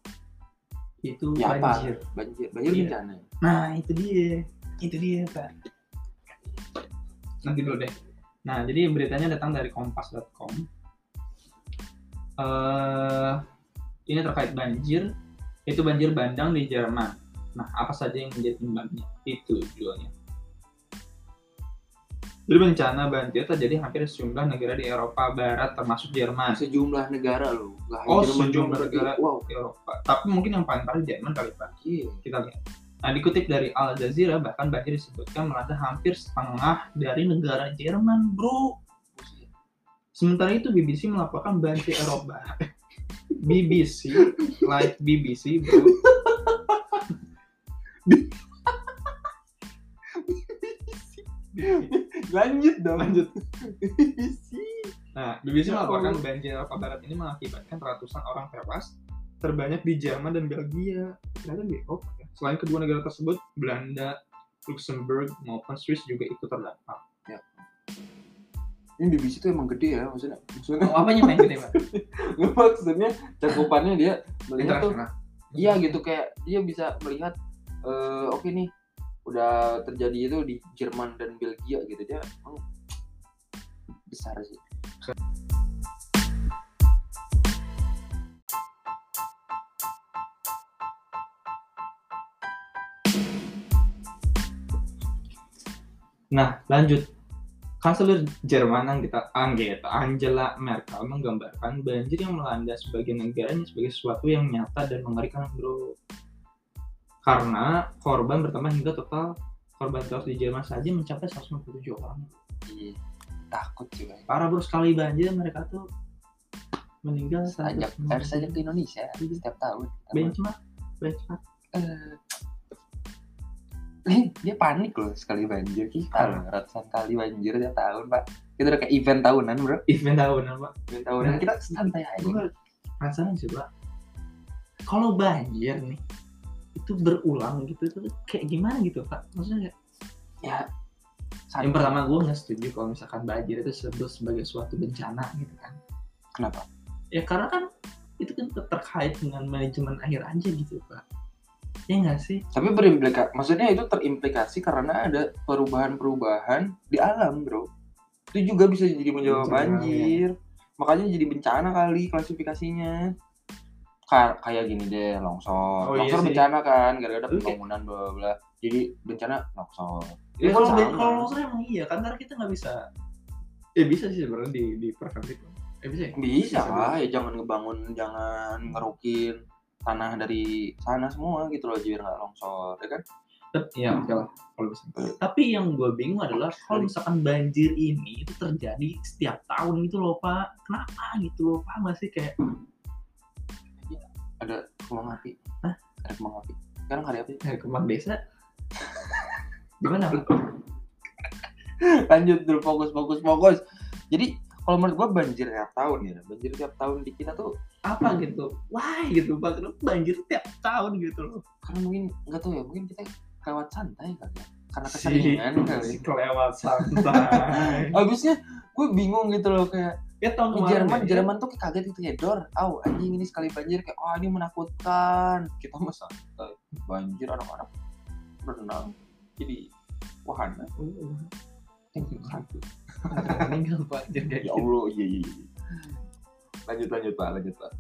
itu Ya apa? banjir Banjir. Banjir Iya. bencana. Nah, itu dia. Itu dia, Pak. Nanti dulu deh. Nah, jadi beritanya datang dari kompas.com. eh ini terkait banjir, itu banjir bandang di Jerman. Nah, apa saja yang menjadi penyebabnya? Itu tujuannya. Jadi bencana banjir terjadi hampir sejumlah negara di Eropa Barat termasuk Jerman. Sejumlah negara loh. Gak Oh, Jerman sejumlah negara. Wow. Eropa. Tapi mungkin yang paling parah Jerman kali Pak. Iya. kita lihat. Nah, dikutip dari Al Jazeera, bahkan banjir disebutkan melanda hampir setengah dari negara Jerman, bro. Sementara itu, BBC melaporkan banjir Eropa. BBC, like BBC, bro. Lanjut dong. Lanjut. Nah, BBC Ya melaporkan banjir Eropa Barat ini mengakibatkan ratusan orang tewas, terbanyak di Jerman dan Belgia. Ternyata di Eropa ya. Selain kedua negara tersebut, Belanda, Luxembourg maupun Swiss juga ikut terdampak. Ini BBC itu emang gede ya maksudnya. Maksudnya Oh, apanya main gede, Pak? maksudnya cakupannya dia melihat tuh. Iya gitu kayak dia bisa melihat eh, oke nih udah terjadi itu di Jerman dan Belgia gitu dia emang besar sih Nah, lanjut. Kanselir Jerman Anggita, Anggita Angela Merkel menggambarkan banjir yang melanda sebagian negaranya sebagai sesuatu yang nyata dan mengerikan, bro. Karena korban bertambah hingga total korban tewas di Jerman saja mencapai 157 orang. Iya, takut juga Parah bro, sekali banjir mereka tuh meninggal ajak harus ajak ke Indonesia setiap tahun benchmark benchmark Eh, eh, dia panik loh sekali banjir. Kita Ah. loh ratusan kali banjir tiap tahun pak. Kita udah kayak event tahunan bro. Event tahunan pak. Event tahunan. Nah, kita santai aja. gue penasaran sih pak. Kalau banjir nih itu berulang gitu itu kayak gimana gitu pak? Maksudnya kayak- ya yang pertama gue nggak setuju kalau misalkan banjir itu disebut sebagai suatu bencana gitu kan. Kenapa? Ya karena kan itu kan terkait dengan manajemen air aja gitu pak ya nggak sih? Tapi berimplikasi maksudnya itu terimplikasi karena ada perubahan-perubahan di alam bro. Itu juga bisa jadi menjawab Bencana, banjir. Makanya jadi bencana kali klasifikasinya. Ka- kayak gini deh longsor. Oh, iya longsor sih. bencana kan gara-gara pembangunan bla bla bla. Jadi bencana longsor. Ya kalau kalau longsor emang iya kan karena kita nggak bisa. Ya bisa sih sebenarnya di di itu. Eh bisa ya? bisa. lah ya jangan ngebangun jangan ngerukin tanah dari sana semua gitu loh biar nggak longsor ya kan ya oke lah kalau bisa. Tapi yang gue bingung adalah kalau misalkan banjir ini itu terjadi setiap tahun gitu loh pak. Kenapa gitu loh pak masih kayak ada kembang api Hah? ada kembang api sekarang hari apa kayak kembang desa? Gimana pak? lanjut dulu fokus fokus fokus jadi kalau menurut gua banjir tiap tahun ya. Banjir tiap tahun di kita tuh Apa gitu? Why gitu? Kenapa banjir setiap tahun gitu loh? karena mungkin nggak tahu ya mungkin kita kelewat santai kali ya. Karena Si- keseringan kali. si kelewat santai. abisnya gue bingung gitu loh kayak ya tahun kemarin Jerman ya, Jerman tuh kaget gitu ya dor au anjing ini sekali banjir kayak oh ini menakutkan. Kita mah santai. Banjir anak-anak berenang jadi wahana. Uh, meninggal pak. Jadi ya Allah iya iya iya. lanjut lanjut pak lanjut pak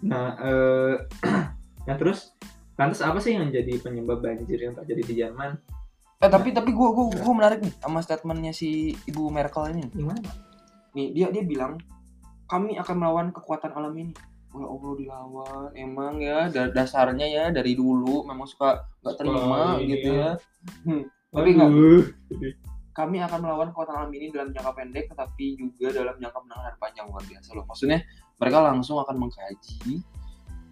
Nah, eh, nah terus lantas apa sih yang jadi penyebab banjir yang terjadi di Jerman? Eh tapi tapi gue gue gue menarik nih sama statementnya si ibu Merkel ini. Gimana? Pak? Nih dia dia bilang kami akan melawan kekuatan alam ini. Ya Allah dilawan emang ya da- dasarnya ya dari dulu memang suka nggak terima ini gitu ya. ya. Hmm, Tapi nggak Aduh. kami akan melawan kekuatan alam ini dalam jangka pendek tetapi juga dalam jangka menengah dan panjang luar biasa loh. Maksudnya mereka langsung akan mengkaji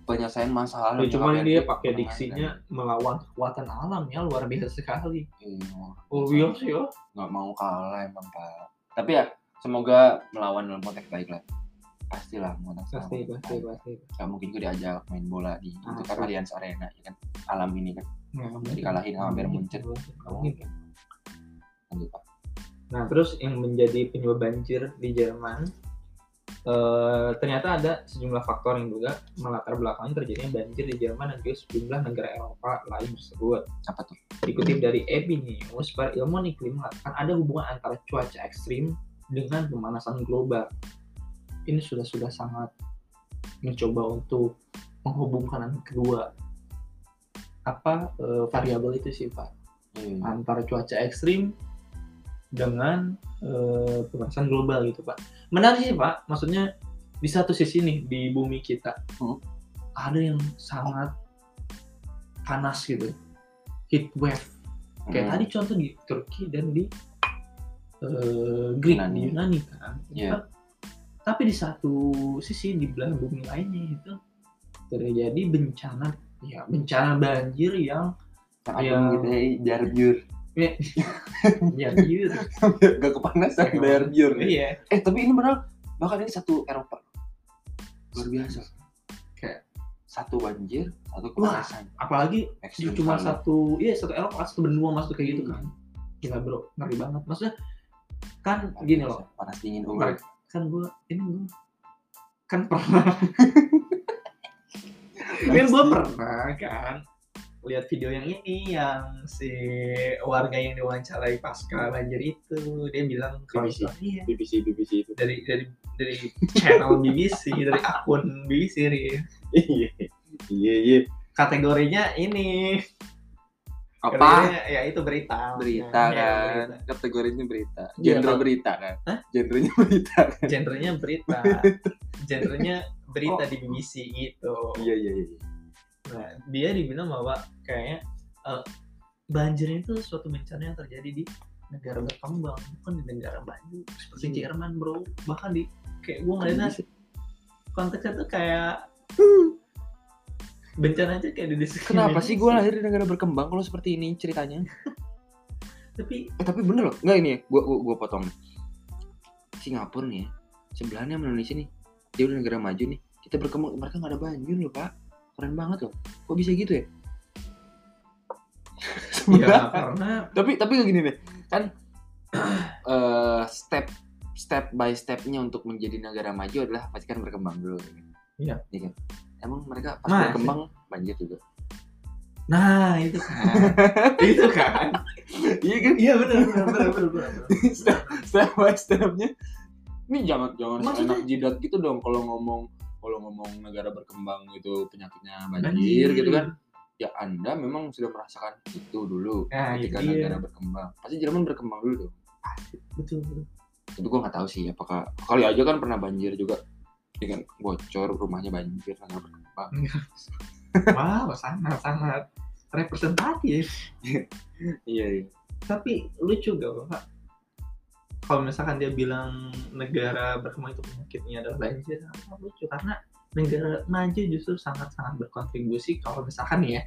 penyelesaian masalah. Ya, dalam cuman dia pakai diksinya melawan kekuatan alam ya luar biasa sekali. Iya, Oh iya sih ya. nggak mau kalah emang pak tapi ya semoga melawan dalam konteks baik lah pastilah mau Pasti pasti pasti. nggak mungkin gue diajak main bola di itu kan. Allianz Arena ya kan alam ini kan Nggak. Dikalahin sama Bayern. Munchen. Nggak mungkin. lanjut pak Nah terus yang menjadi penyebab banjir di Jerman eh, ternyata ada sejumlah faktor yang juga melatar belakangi terjadinya banjir di Jerman dan juga sejumlah negara Eropa lain tersebut. apa tuh Dikutip dari EBI News, para ilmuwan iklim mengatakan ada hubungan antara cuaca ekstrim dengan pemanasan global. Ini sudah sudah sangat mencoba untuk menghubungkan kedua apa eh, variabel itu sih Pak Iya. antara cuaca ekstrim dengan eh, pemanasan global gitu Pak. Menarik sih Pak, maksudnya di satu sisi nih di bumi kita Hmm. ada yang sangat panas gitu, heat wave. Kayak Hmm. tadi contoh di Turki dan di eh, Greek Yunani. di Yunani kan. Iya. Pak. Tapi di satu sisi di belahan bumi lainnya itu terjadi bencana ya bencana banjir yang Yang Iya. gitu ya biar biur ya biur gak kepanasan biar biur iya. Eh tapi ini benar bahkan ini satu Eropa. Luar biasa. Kayak- satu banjir satu Wah, kepanasan. apalagi Ekstrim cuma sekali. satu iya satu Eropa satu benua masuk kayak gitu Hmm. kan. Gila bro ngeri banget. Maksudnya kan gini loh. Panas dingin umur kan gue ini gue kan pernah kan gue pernah kan lihat video yang ini yang si warga yang diwawancarai pasca banjir itu. Dia bilang kalau BBC. iya, BBC BBC itu. Dari dari dari channel BBC dari akun BBC iya iya iya. Kategorinya ini apa? Ya itu berita berita Ya, ya, kan? berita. kategorinya berita. Iya, genre kalau- berita kan? Hah? genrenya berita kan? Genrenya berita. Genrenya berita di BBC gitu. Iya iya iya. Nah dia dibilang bahwa kayaknya eh, banjir itu suatu bencana yang terjadi di negara berkembang bukan di negara maju seperti Iya. Jerman bro. Bahkan di kayak gue ngeliatnya konteksnya tuh kayak bencana aja kayak di desa kenapa sih gue lahir di negara berkembang kalau seperti ini ceritanya? Tapi eh tapi bener loh. Nggak ini ya. Gue gue potong. Singapura nih ya. Sebelahnya sama Indonesia nih. Dia udah negara maju nih. Kita berkembang. Mereka nggak ada banjir loh pak. Keren banget loh. Kok bisa gitu ya? Ya karena tapi tapi kayak gini deh kan eh step step by stepnya untuk menjadi negara maju adalah pasti kan berkembang dulu. Ya kan? Iya. Iya kan emang mereka pas Mas. berkembang banjir juga? Nah itu kan. Itu kan? Iya kan? Iya benar benar benar benar benar. step, step by stepnya. Ini jangan jangan Maksudnya- enak jidat gitu dong kalau ngomong kalau ngomong negara berkembang itu penyakitnya banjir, gitu kan ya anda memang sudah merasakan itu dulu Nah, ketika dia. negara berkembang. Pasti Jerman berkembang dulu dong. Betul betul. tapi gue nggak tahu sih apakah kali aja kan pernah banjir juga ya kan bocor rumahnya banjir negara berkembang wow sangat sangat representatif. Iya iya. Tapi lucu gak pak? Kalau misalkan dia bilang negara berkembang itu penyakitnya adalah banjir apa lucu. Karena negara maju justru sangat-sangat berkontribusi. Kalau misalkan ya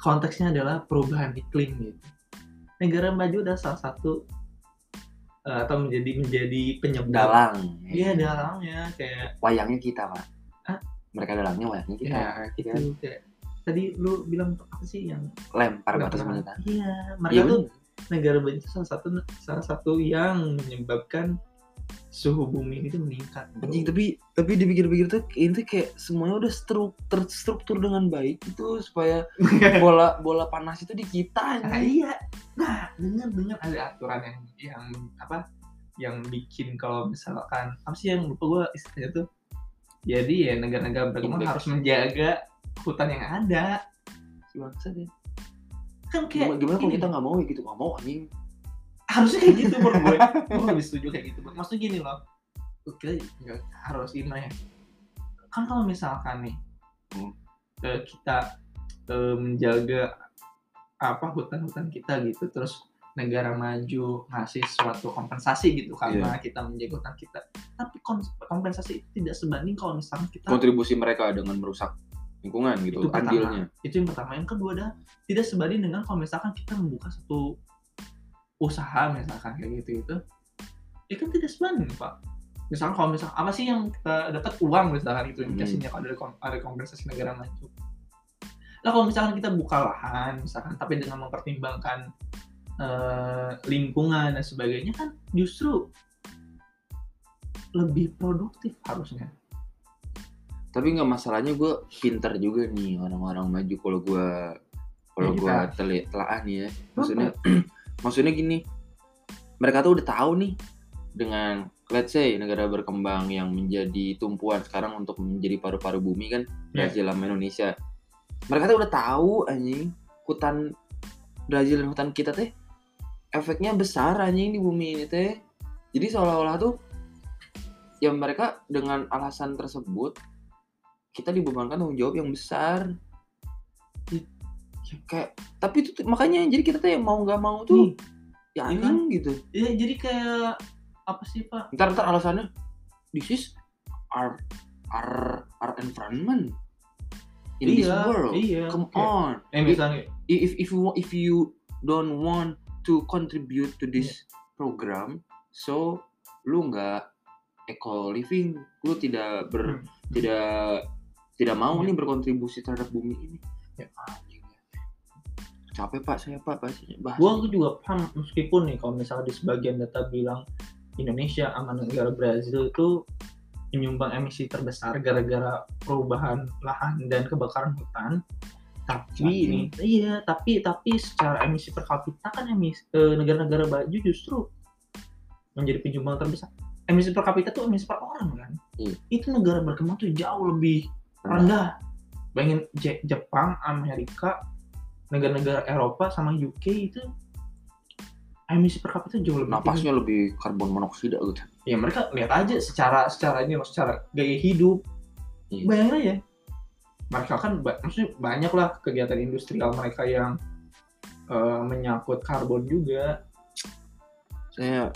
konteksnya adalah perubahan iklim gitu. Negara maju adalah salah satu atau menjadi menjadi penyebab. Dalang. Iya dalangnya kayak wayangnya kita pak. Hah? mereka dalangnya wayangnya kita. Ya gitu itu kayak tadi lu bilang apa sih yang lempar batas pernah. menyetan iya mereka Iya, tuh negara banjir salah satu salah satu yang menyebabkan suhu bumi itu meningkat bro. Anjing tapi tapi dipikir-pikir tuh ini tuh kayak semuanya udah stru- terstruktur dengan baik itu supaya bola bola panas itu di kita nah, iya. Nah dengan dengan ada aturan yang yang apa yang bikin kalau misalkan apa sih yang lupa gue istilahnya tuh? Jadi ya negara-negara berkembang harus menjaga hutan yang ada. Si bangsa deh. kan kayak Gimana, gimana kalau kita nggak mau ya gitu. Nggak mau anjing. Harusnya kayak gitu menurut gue gue lebih setuju kayak gitu maksudnya gini loh. Kita nggak harus gimana ya kan kalau misalkan nih Hmm. kita eh, menjaga apa hutan-hutan kita gitu terus negara maju ngasih suatu kompensasi gitu karena kita menjaga hutan kita. Tapi kompensasi itu tidak sebanding kalau misalkan kita Kontribusi mereka dengan merusak lingkungan gitu, Itu pertama. andilnya. itu yang pertama. Yang kedua adalah tidak sebanding dengan kalau misalkan kita membuka satu usaha misalkan kayak gitu itu itu kan tidak sebanding pak. Misalkan kalau misalkan apa sih yang kita dapat uang misalkan itu Hmm. indikasinya kalau ada, kom- ada kompensasi negara maju? Lah kalau misalkan kita buka lahan misalkan tapi dengan mempertimbangkan eh, lingkungan dan sebagainya kan justru lebih produktif harusnya. Tapi nggak masalahnya gue pinter juga nih orang-orang maju kalau gue kalau Ya, gue teli telah nih ya. Maksudnya maksudnya gini. Mereka tuh udah tahu nih dengan let's say negara berkembang yang menjadi tumpuan sekarang untuk menjadi paru-paru bumi kan Ya. Brazil sama Indonesia. Mereka tuh udah tahu anjing hutan Brazil dan hutan kita teh efeknya besar anjing di bumi ini teh. Jadi seolah-olah tuh ya mereka dengan alasan tersebut kita dibebankan tanggung jawab yang besar. Ya, kayak tapi itu makanya jadi kita tuh mau nggak mau tuh Nih, ya iya anjing gitu. ya jadi kayak apa sih pak Ntar ntar alasannya this is our our our environment in this iya world. iya Come Kayak- on. eh misalnya If if you if you don't want to contribute to this Iya. program, so lu nggak eco living, lu tidak ber Hmm. tidak tidak mau Iya. nih berkontribusi terhadap bumi ini. Ya. Capek pak. Saya pak bahasanya. bahas Gua juga paham meskipun nih kalau misalnya di sebagian data bilang Indonesia sama negara Brazil itu menyumbang emisi terbesar gara-gara perubahan lahan dan kebakaran hutan. tapi ini. iya tapi tapi secara emisi per kapita kan emisi eh, negara-negara baju justru menjadi penyumbang terbesar. Emisi per kapita tuh emisi per orang kan? Iya. itu negara berkembang tuh jauh lebih rendah. bayangin Je- Jepang Amerika negara-negara Eropa sama UK itu emisi per kapita jauh lebih tinggi. napasnya lebih karbon monoksida gitu. Ya mereka lihat aja secara secara ini secara gaya hidup. Iya. bayangin aja. Mereka kan maksudnya banyak lah kegiatan industrial mereka yang eh, menyangkut karbon juga. Saya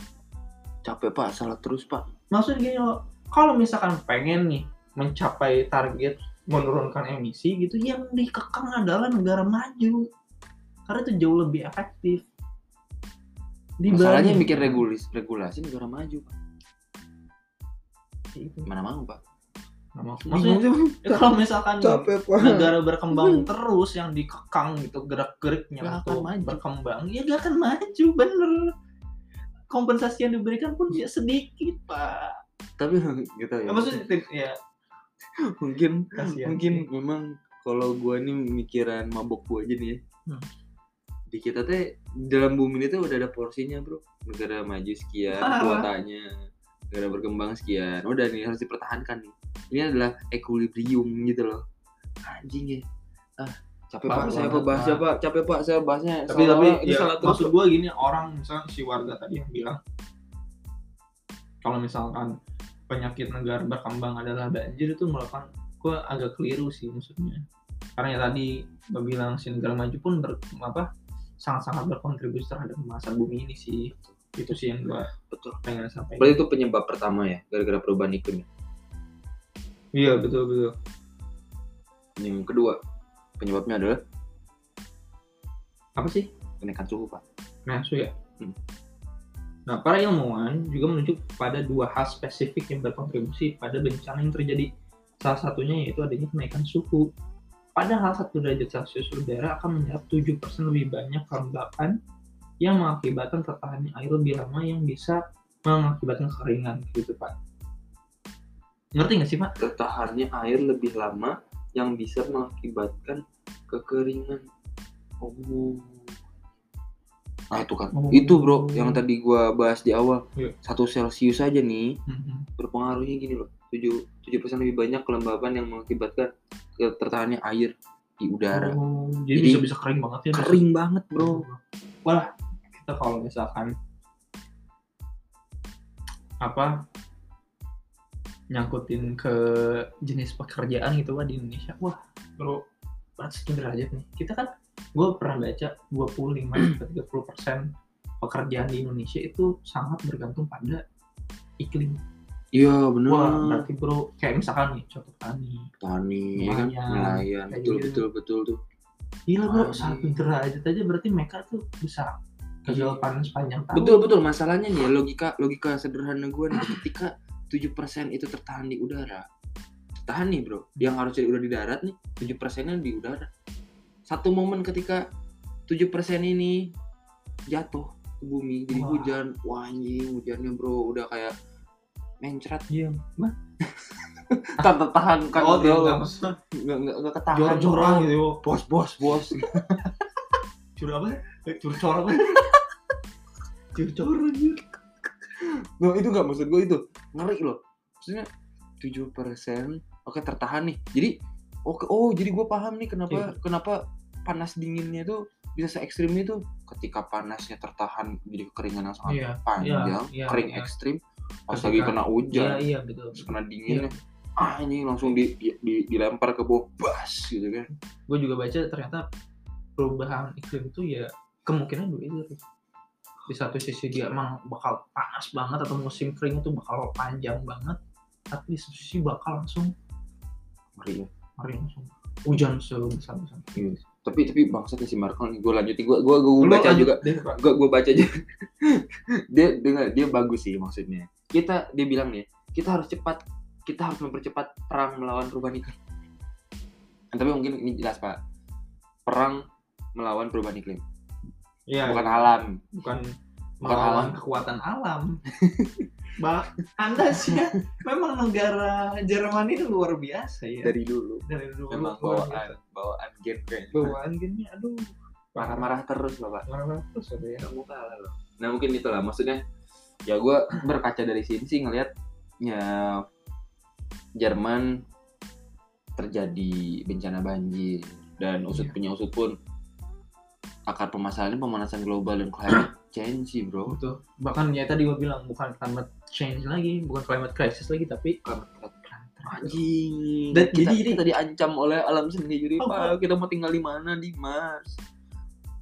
capek pak. Salah terus pak. Maksudnya gini loh. Kalau misalkan pengen nih mencapai target menurunkan emisi gitu yang dikekang adalah negara maju. Karena itu jauh lebih efektif. Masalahnya bikin regulasi regulasi negara maju pak. Itu. mana mau pak? Nah, mak- maksudnya ya kalau misalkan capek negara berkembang terus yang dikekang gitu gerak-geriknya akan maju. berkembang ya gak akan maju bener. Kompensasi yang diberikan pun ya sedikit pak. Tapi gitu ya ya, maksudnya ya mungkin kasihan mungkin sih. memang kalau gua nih mikiran mabok gua aja nih ya. Hmm. di kita teh dalam bumi ini tuh udah ada porsinya bro. Negara maju sekian Ah. kuotanya. Negara berkembang sekian udah nih harus dipertahankan nih. Ini adalah equilibrium gitu loh. Anjing ya. Ah capek pak, Parah saya banget, bahasnya Pak. pak capek pak saya bahasnya. Tapi salah, tapi ini ya, salah terus maksud gue gini orang misalnya si warga tadi yang bilang kalau misalkan penyakit negara berkembang adalah banjir itu merupakan gue agak keliru sih maksudnya. Karena ya tadi gue bilang si negara maju pun ber, apa sangat-sangat berkontribusi terhadap pemanasan bumi ini sih. Itu sih yang gue betul. pengen sampaikan. Berarti itu penyebab pertama ya gara-gara perubahan iklim ya? iya betul betul. Yang kedua penyebabnya adalah? Apa sih? Kenaikan suhu pak. Nah, ya. Hmm. Nah, para ilmuwan juga menunjuk pada dua hal spesifik yang berkontribusi pada bencana yang terjadi. Salah satunya yaitu adanya kenaikan suhu. Padahal satu derajat Celcius udara akan menyerap 7% lebih banyak kelembapan yang mengakibatkan tertahannya air lebih lama yang bisa mengakibatkan kekeringan gitu Pak. Ngerti nggak sih Pak? tertahannya air lebih lama yang bisa mengakibatkan kekeringan. Oh. Nah itu kan, Oh. itu bro yang tadi gua bahas di awal. Iya. Satu celcius aja nih Mhm. berpengaruhnya gini loh. 7 7% lebih banyak kelembapan yang mengakibatkan tertahannya air di udara. Oh, jadi, Jadi, bisa bisa kering banget ya. Kering banget bro. Wah, kita kalau misalkan apa nyangkutin ke jenis pekerjaan gitu wah di Indonesia wah bro berat derajat nih kita kan gue pernah baca 25 sampai 30 persen pekerjaan di Indonesia itu sangat bergantung pada iklim Iya bener. wah berarti bro kayak misalkan nih contoh tani Tani, ya kan? Nelayan, nelayan, kayak betul gitu. betul betul tuh. gila bro satu derajat aja berarti mereka tuh bisa gagal panen sepanjang tahun Betul betul masalahnya nih ya, logika logika sederhana gue nih ketika 7% itu tertahan di udara. Tertahan nih, Bro. Yang harusnya udah di darat nih, 7%-nya di udara. Satu momen ketika 7% ini jatuh ke bumi jadi Wah. hujan. Wah anjing, hujannya Bro udah kayak mencret. iya Mah? Kan tertahan kan oh Bro. tidak maksudnya Nggak nggak nggak ketahan. jor-joran Bro. gitu Bos bos bos. cur apa Eh, cur cor apa cur cor. No, itu nggak maksud gue itu ngeri loh. Maksudnya 7% oke tertahan nih. Jadi oke oh jadi gue paham nih kenapa Iya. kenapa panas dinginnya tuh bisa se ekstrim itu ketika panasnya tertahan jadi kekeringan yang sangat Iya, panjang, iya, iya, kering iya. ekstrim. Pas lagi kena hujan, iya betul terus kena dinginnya, ah ini langsung di, di, di- dilempar ke bawah, bas gitu kan. gue juga baca ternyata perubahan iklim itu ya kemungkinan dua itu di satu sisi dia emang bakal panas banget atau musim kering itu bakal panjang banget tapi di satu sisi bakal langsung ya. kering langsung hujan sebesar besar Iya. Tapi tapi bangsatnya si Marco nih, gue lanjutin, gue gue gue baca juga. gue gue baca aja dia dia dia bagus sih maksudnya. Kita dia bilang nih kita harus cepat kita harus mempercepat perang melawan perubahan iklim. Tapi mungkin ini jelas pak. Perang melawan perubahan iklim. Iya, bukan alam. Bukan Bukan melawan alam. kekuatan alam Bah, Anda sih ya, memang negara Jerman itu luar biasa ya. dari dulu Dari dulu memang bawaan bawaan gen kayaknya Bawaan gini, aduh. marah-marah terus loh pak Marah-marah terus ada ya. nggak mau kalah loh nah mungkin itulah maksudnya ya gue berkaca dari sini sih ngelihat ya Jerman terjadi bencana banjir dan usut Iya. punya usut pun akar permasalahannya pemanasan global dan climate change sih bro. Betul. Bahkan ya tadi gue bilang bukan climate change lagi, bukan climate crisis lagi, tapi anjing. Dan kita, jadi- jadi- kita diancam oleh alam sendiri Oh, pak. Kita mau tinggal di mana? Di Mars.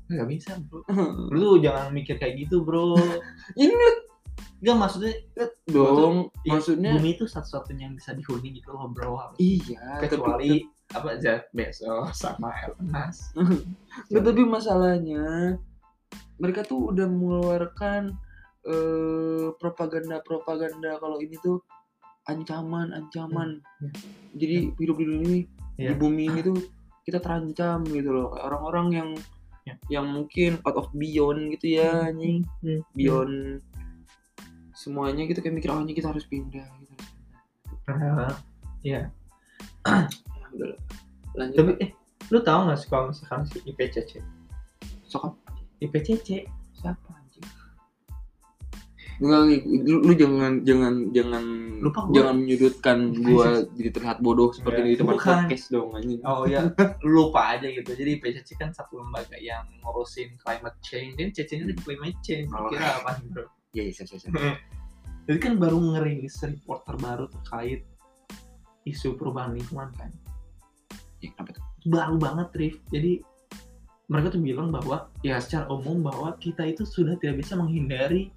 Nggak bisa bro. Lu jangan mikir kayak gitu bro. ini Enggak maksudnya dong. Iya, maksudnya bumi itu satu-satunya yang bisa dihuni gitu loh bro. iya. Tapi- Kecuali apa Jeff Bezos sama Elon Musk. Nggak, tapi masalahnya mereka tuh udah mengeluarkan eh, propaganda-propaganda kalau ini tuh ancaman-ancaman. Hmm, Jadi hidup di dunia ini di Iya. bumi ini tuh kita terancam gitu loh. Kayak Orang-orang yang Ya. yang mungkin out of beyond gitu ya anjing. Hmm. Beyond semuanya gitu kayak mikir oh ini kita harus pindah gitu. Iya. Ya. Lanjut. Tapi eh, lu tahu nggak sih kalau misalkan si IPCC? Sok IPCC siapa anjing? Enggak, lu, lu jangan jangan jangan Lupa gua. jangan menyudutkan gua jadi terlihat bodoh seperti ini di tempat bukan. podcast dong anjing. Oh ya, lupa aja gitu. Jadi IPCC kan satu lembaga yang ngurusin climate change. Dan CC-nya di climate change. Oh. Kira apa bro? Iya, iya, iya, iya. Jadi kan baru ngerilis report terbaru terkait isu perubahan lingkungan kan. Ya, kenapa tuh? Baru banget, Rif. Jadi mereka tuh bilang bahwa ya secara umum bahwa kita itu sudah tidak bisa menghindari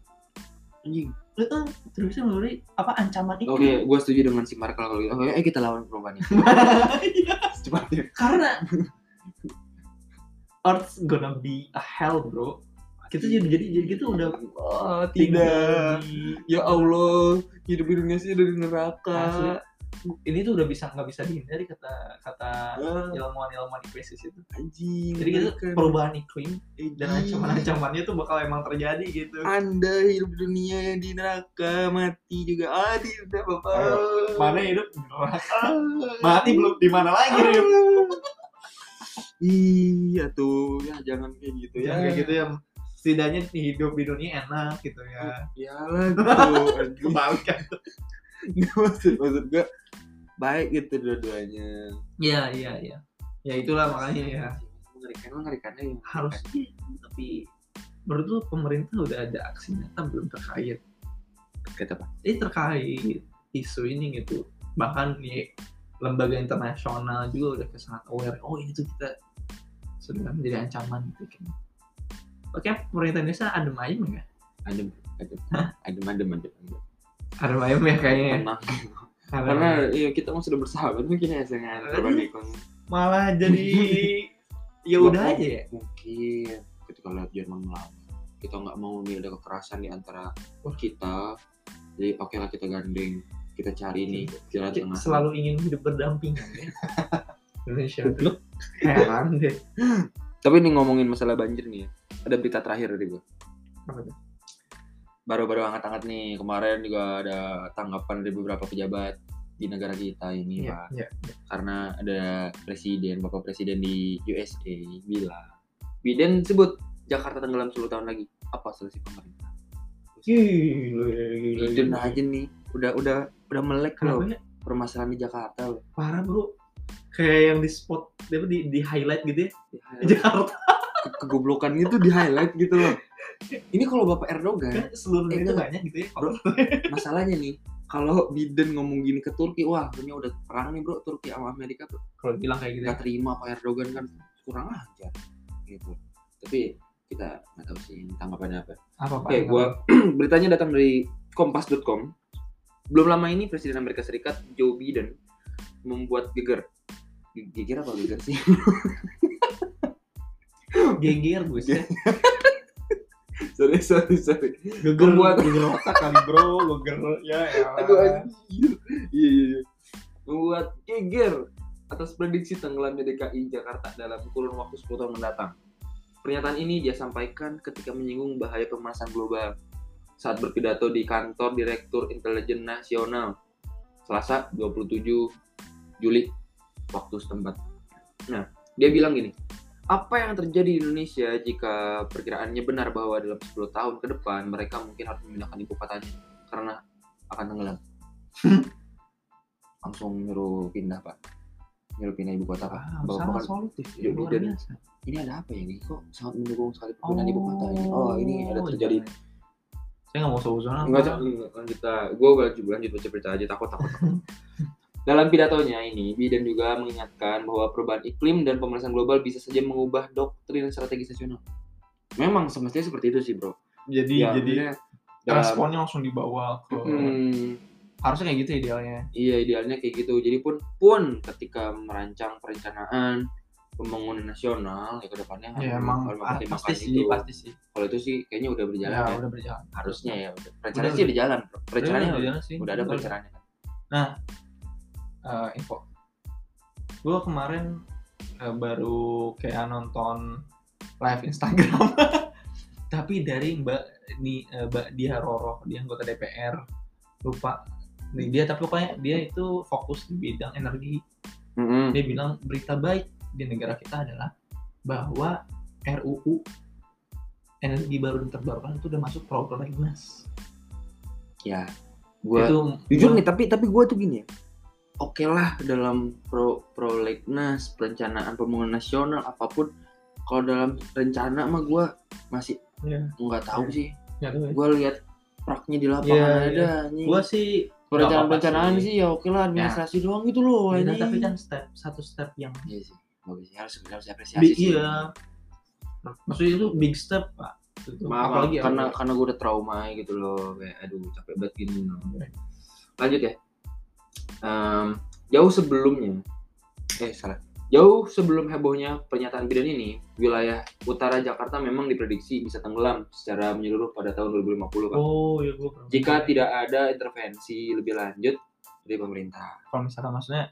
Anjing. eh, tidak bisa menghindari apa ancaman itu. Oke, gua setuju dengan si Markel kalau gitu. Oke, ayo kita lawan perubahan ini. Secepatnya. Karena Earth's gonna be a hell, bro. Kita jadi jadi jadi kita udah Oh, tidak. di- Ya Allah, hidup di dunia sih dari neraka. Asli. Ini tuh udah bisa nggak bisa dihindari kata kata Ah, ilmuwan-ilmuwan IPCC itu. anjing. Jadi kita mengerikan. perubahan iklim dan Anjing. ancaman-ancamannya tuh bakal emang terjadi gitu. Anda hidup dunia yang di neraka, mati juga. Ah, tidak, Bapak. Mana hidup di neraka? Ah. mati belum di mana lagi Rif? Iya tuh, ya jangan kayak gitu ya. Kayak gitu ya. Setidaknya hidup di dunia enak gitu ya. Iyalah gitu. Kebalik kan. Nggak, maksud maksud gue baik gitu dua-duanya. Iya iya iya. Ya itulah makanya ya Mengerikan mengerikannya yang harus tapi menurut lu pemerintah udah ada aksi nyata belum terkait kata apa? ini terkait isu ini gitu bahkan di lembaga internasional juga udah sangat aware oh ini tuh kita sudah menjadi ancaman gitu kan oke pemerintah Indonesia adem ayem ya Adem, adem, adem, adem, adem, adem. Adem ayem ya kayaknya ya. Tenang. Karena iya kita mau sudah bersahabat mungkin ya dengan lingkungan. malah jadi ya udah aja ya Mungkin ketika lihat Jerman melawan, kita nggak mau nih ada kekerasan di antara kita. Jadi oke lah kita gandeng, kita cari nih jalan Kayak tengah. selalu ingin hidup berdampingan ya Indonesia heran deh Tapi nih ngomongin masalah banjir nih ya. Ada berita terakhir dari gue. Apa tuh? Baru-baru angkat-angkat nih. Kemarin juga ada tanggapan dari beberapa pejabat di negara kita ini, Iya, Pak. iya. Karena ada presiden, Bapak Presiden di USA bilang, Biden sebut Jakarta tenggelam 10 tahun lagi. Apa solusi pemerintah? Gila, gila, Biden gila. aja nih. Udah udah udah melek loh ya? permasalahan di Jakarta loh. Parah bro Kayak yang di spot di, di highlight gitu ya Di Jakarta ke- Kegoblokan itu di highlight gitu loh. Ini kalau Bapak Erdogan kan seluruh Eh, itu banyak gitu ya Bro. masalahnya nih kalau Biden ngomong gini ke Turki wah ini udah perang nih bro Turki sama Amerika bro kalau bilang kayak gitu ya. nggak terima Pak Erdogan kan kurang ajar gitu. Tapi kita nggak tahu sih ini tanggapannya apa. Apa oke gua beritanya datang dari kompas.com belum lama ini Presiden Amerika Serikat Joe Biden membuat geger. Ge- geger apa geger sih? Geger gue sih sorry sorry sorry geger Membuat- geger otak kali bro geger ya ya Aduh anjir. Iya iya iya. Membuat geger atas prediksi tenggelamnya DKI Jakarta dalam kurun waktu 10 tahun mendatang. Pernyataan ini dia sampaikan ketika menyinggung bahaya pemanasan global. saat berpidato di kantor Direktur Intelijen Nasional Selasa 27 Juli waktu setempat. Nah, dia bilang gini, apa yang terjadi di Indonesia jika perkiraannya benar bahwa dalam 10 tahun ke depan mereka mungkin harus memindahkan ibu kotanya karena akan tenggelam. Langsung nyuruh pindah, Pak. Nyuruh pindah ibu kota, Pak. Wow, Bawa sangat solutif ya, luar dan- biasa. ini ada apa ya nih? Kok sangat mendukung sekali perpindahan ibu kota ini? Oh, ini ada terjadi iya. Saya nggak mau apa. Enggak, lanjut kita. Gue lanjut lanjut baca berita aja takut takut. takut. Dalam pidatonya ini, Biden juga mengingatkan bahwa perubahan iklim dan pemanasan global bisa saja mengubah doktrin strategi nasional. Memang semestinya seperti itu sih, bro. Jadi Ya, jadi dalam- responnya langsung dibawa ke Hmm, harusnya kayak gitu idealnya. iya idealnya kayak gitu. Jadi pun pun ketika merancang perencanaan pembangunan nasional ya ke depannya Ya harus- emang harus ah, pasti sih, itu. pasti sih. Kalau itu sih kayaknya udah berjalan Ya, ya. udah berjalan. Harusnya ya udah. Udah, Perencanaan sih udah. di jalan. bro. Perencananya Udah, udah, udah sih. udah ada Udah. perencanaannya. Eh, info. Gue kemarin eh, baru kayak nonton live Instagram, tapi dari Mbak ini eh, Mbak Dia Roro, dia anggota DPR, lupa Nih, dia tapi pokoknya dia itu fokus di bidang energi. Mm-mm. Dia bilang berita baik di negara kita adalah bahwa RUU energi baru dan terbarukan itu udah masuk prolegnas. Ya, itu jujur gua- nih tapi tapi gue tuh gini ya oke lah dalam pro prolegnas perencanaan pembangunan nasional apa pun kalau dalam rencana mah gue masih Iya. nggak tahu Iya. sih Ya, tuh, ya. gue lihat praknya di lapangan Iya, ada anjing. Gua sih perencanaan perencanaan sih ya oke lah administrasi doang gitu loh Iya, anjing. tapi kan step satu step yang iya sih bagus sih harus harus apresiasi sih iya maksudnya itu big step pak Itu. maaf apalagi karena apa? karena gue udah trauma gitu loh kayak aduh capek banget gini loh. Iya. lanjut ya Em, jauh sebelumnya eh salah. jauh sebelum hebohnya pernyataan Biden ini wilayah utara Jakarta memang diprediksi bisa tenggelam secara menyeluruh pada tahun 2050 Pak. oh ya gua pernah jika tidak ada intervensi lebih lanjut dari pemerintah. Kalau misalkan maksudnya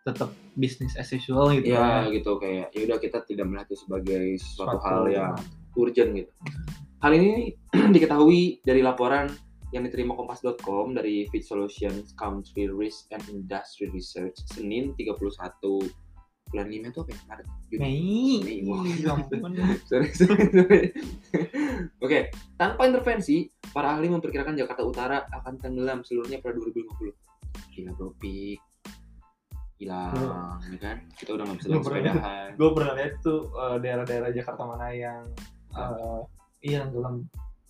tetap bisnis as usual gitu ya gitu kayak ya udah kita tidak melihat itu sebagai sesuatu Suatu- hal yang urgent gitu. Hal ini diketahui dari laporan yang diterima kompas.com dari Fit Solutions Country Risk and Industry Research Senin 31 bulan 5 itu apa ya? Maret. Juni. Mei, ya ampun. Sorry, sorry, sorry. Oke, tanpa intervensi, para ahli memperkirakan Jakarta Utara akan tenggelam seluruhnya pada 2050. Gila bro, pik. Hilang, ya kan? Kita udah nggak bisa pernah- sepedahan. gue pernah lihat tuh eh, daerah-daerah Jakarta mana yang eh, iya dalam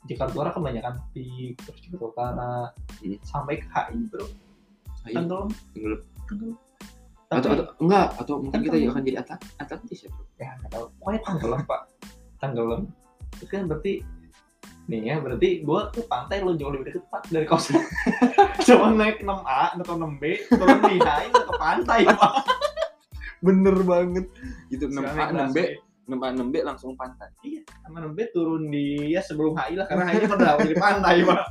Jakarta Utara kebanyakan di terus Jakarta Utara hmm. sampai ke HI bro. HI tenggelam. Tenggelam. Atau, atau enggak atau mungkin kan kita juga akan jadi atlet Atlantis ya bro? Ya nggak tahu. Pokoknya tenggelam pak. Tenggelam. Itu kan berarti nih ya berarti gue tuh pantai lo jauh lebih deket pak dari kosan cuma naik 6A atau 6B turun di HI ke pantai pak. Bener banget. Itu 6A 6B Nemba nembe langsung pantai. Iya, sama nembe turun di ya sebelum HI lah karena HI pernah kan jadi pantai mah.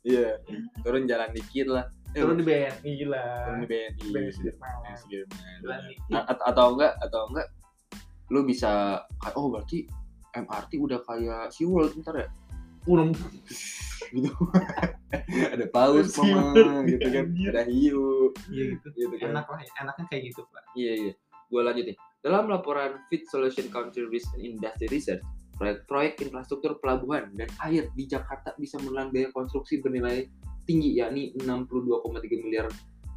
Iya, turun jalan dikit lah. Turun di BNI lah. Turun di BNI. BNI Atau enggak, atau enggak lu bisa oh berarti MRT udah kayak si SeaWorld ntar ya? Urem gitu. Ada paus iya. mama gitu kan. Iya. Ada hiu. Iya gitu, gitu kan. enak lah enaknya kayak gitu pak. Iya iya. Gue lanjutin. Dalam laporan Fit Solution Country Risk and Industry Research, proyek-proyek infrastruktur pelabuhan dan air di Jakarta bisa menelan biaya konstruksi bernilai tinggi yakni 62,3 miliar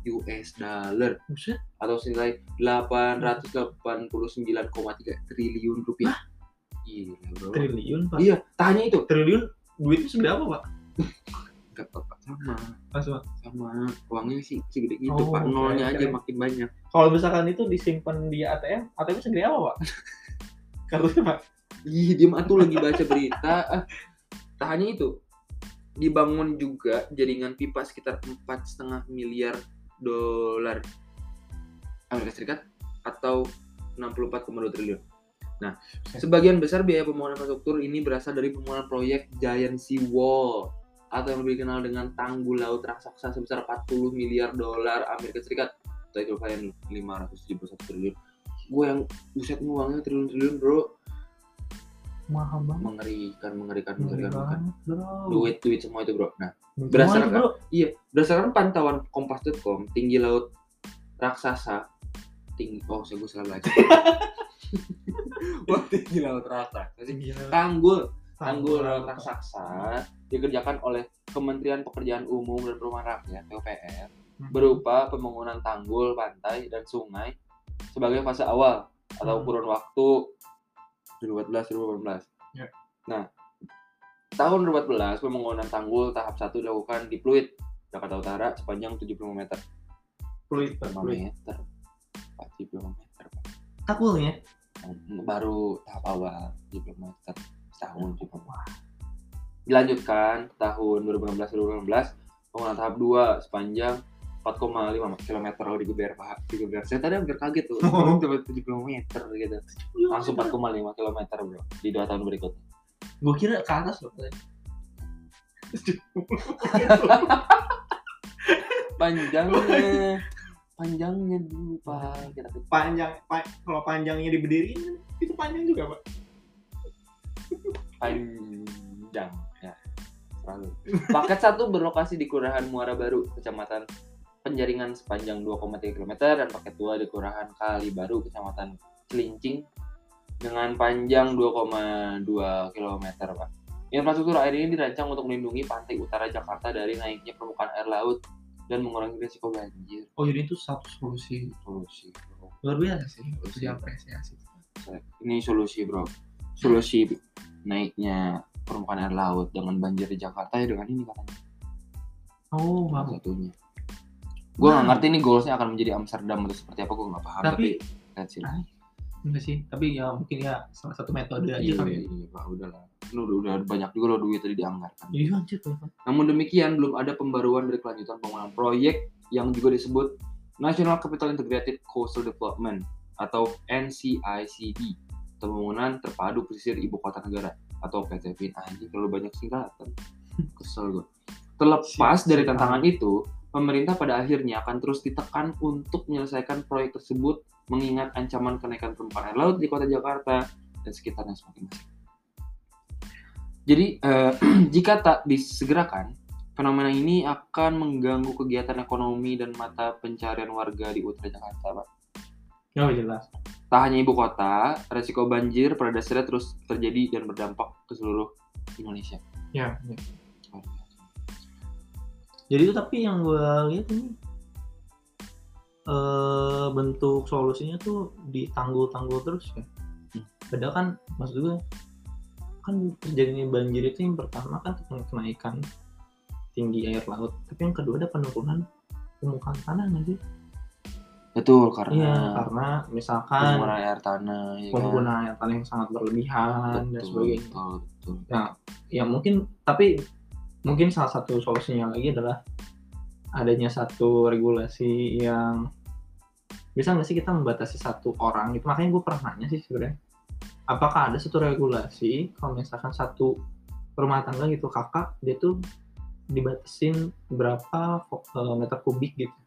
US dollar atau senilai 889,3 triliun rupiah. Gila bro. triliun pak Iya, tak hanya itu. triliun duitnya seberapa pak Gak apa-apa sama Mas, Pak. sama uangnya sih segede gitu Oh, pak nolnya keren, aja keren. makin banyak kalau misalkan itu disimpan di ATM ATM segede apa pak kartunya pak Ih, diem atuh lagi baca berita. Ah, tak hanya itu, dibangun juga jaringan pipa sekitar empat setengah miliar dolar Amerika Serikat atau 64,2 triliun. Nah, sebagian besar biaya pembangunan infrastruktur ini berasal dari pembangunan proyek Giant Sea Wall atau yang lebih dikenal dengan tanggul laut raksasa sebesar 40 miliar dolar Amerika Serikat atau itu kalian 571 triliun. Gue yang buset uangnya triliun-triliun bro mahal banget mengerikan mengerikan Ngeri mengerikan, mengerikan. bro duit duit semua itu bro nah berdasarkan- itu, bro iya berdasarkan pantauan kompas.com tinggi laut raksasa tinggi oh saya gue salah baca Wah, tinggi laut raksasa sih. Gila. tanggul tanggul laut raksasa dikerjakan oleh Kementerian Pekerjaan Umum dan Perumahan Rakyat (PUPR) Hmm. berupa pembangunan tanggul, pantai, dan sungai sebagai fase awal atau Hmm. kurun waktu 2014-2018. Ya. Nah, tahun 2014 pembangunan tanggul tahap 1 dilakukan di Pluit, Jakarta Utara sepanjang 75 meter. Pak, 5 fluid. meter. 45 meter. Pak. Takulnya Baru tahap awal 75 meter setahun juga. Dilanjutkan tahun 2016-2018 pembangunan tahap 2 sepanjang 4,5 km kalau digeber Pak. Digeber. Saya tadi hampir kaget tuh. Cuma 70 meter gitu. Langsung 4,5 km bro di dua tahun berikutnya. gue kira ke atas loh. Panjangnya, panjangnya dulu pak. Kita panjang pa- kalau panjangnya diberdiriin itu panjang juga pak panjang ya. Selalu. Paket satu berlokasi di Kelurahan Muara Baru, Kecamatan Penjaringan sepanjang 2,3 km dan paket dua di Kelurahan Kali Baru, Kecamatan Celincing dengan panjang 2,2 km, Pak. Infrastruktur air ini dirancang untuk melindungi pantai utara Jakarta dari naiknya permukaan air laut dan mengurangi risiko banjir. oh jadi itu satu solusi Solusi, bro. luar biasa sih Solusi. diapresiasi Ini solusi, bro. Solusi naiknya permukaan air laut dengan banjir di Jakarta ya dengan ini katanya. oh wow satunya. Gue Nah. ngerti nih goalsnya akan menjadi Amsterdam atau seperti apa gue nggak paham. Tapi, Tapi- it. Ah, enggak sih tapi ya mungkin ya salah satu metode aja Iya, kali ya iya, Pak, udah lah. Ini udah, udah banyak juga loh duit tadi dianggarkan. iya anjir. Namun demikian belum ada pembaruan dari kelanjutan pembangunan proyek yang juga disebut National Capital Integrated Coastal Development atau NCICD pembangunan terpadu pesisir ibu kota negara. Atau PTPIN anjing kalau banyak singkatan. Kesel gue terlepas dari tantangan itu pemerintah pada akhirnya akan terus ditekan untuk menyelesaikan proyek tersebut mengingat ancaman kenaikan permukaan air laut di kota Jakarta dan sekitarnya semakin masif. Jadi eh, jika tak disegerakan, fenomena ini akan mengganggu kegiatan ekonomi dan mata pencarian warga di utara Jakarta, Pak. oh jelas Tak hanya ibu kota, resiko banjir pada dasarnya terus terjadi dan berdampak ke seluruh Indonesia. ya, ya. jadi itu tapi yang gue lihat ini eh bentuk solusinya tuh ditanggul-tanggul terus ya Hmm. padahal kan maksud gue kan terjadinya banjir itu yang pertama kan kenaikan tinggi air laut tapi yang kedua ada penurunan permukaan tanah nggak sih Betul, iya karena karena misalkan penggunaan air tanah, ya kan? penggunaan air tanah yang sangat berlebihan dan Betul, sebagainya betul, betul. ya mungkin tapi mungkin salah satu solusinya lagi adalah adanya satu regulasi yang bisa nggak sih kita membatasi satu orang itu makanya gue pernah nanya sih sebenarnya apakah ada satu regulasi kalau misalkan satu rumah tangga gitu kakak dia tuh dibatasin berapa eh, meter kubik gitu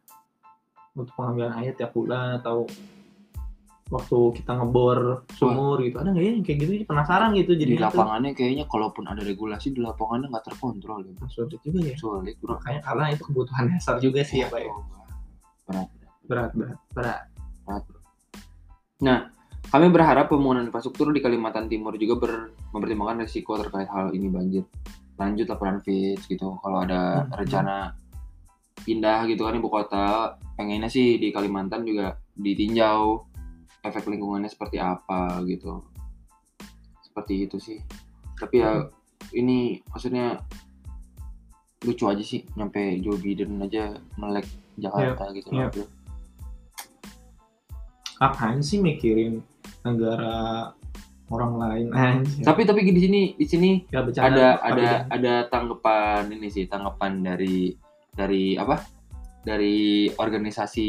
untuk pengambilan air tiap bulan atau waktu kita ngebor sumur gitu ada nggak ya yang kayak gitu penasaran gitu Di jadi lapangannya kayaknya kalaupun ada regulasi di lapangannya nggak terkontrol ya. Sulit juga ya Sulit, bro. makanya karena itu kebutuhan dasar juga sih ya pak ya Berat, berat berat berat berat, bro. Nah, kami berharap pembangunan infrastruktur di Kalimantan Timur juga ber- mempertimbangkan risiko terkait hal ini banjir. Lanjut laporan Fitch gitu. Kalau ada Hmm, rencana pindah gitu kan ibu kota, pengennya sih di Kalimantan juga ditinjau efek lingkungannya seperti apa gitu. Seperti itu sih. Tapi ya ini maksudnya lucu aja sih nyampe Joe Biden aja melek Jakarta gitu iya. loh, bro. apaan sih mikirin negara orang lain aja Tapi tapi di sini di sini ya ada ada jangan. ada tanggapan ini sih tanggapan dari dari apa dari organisasi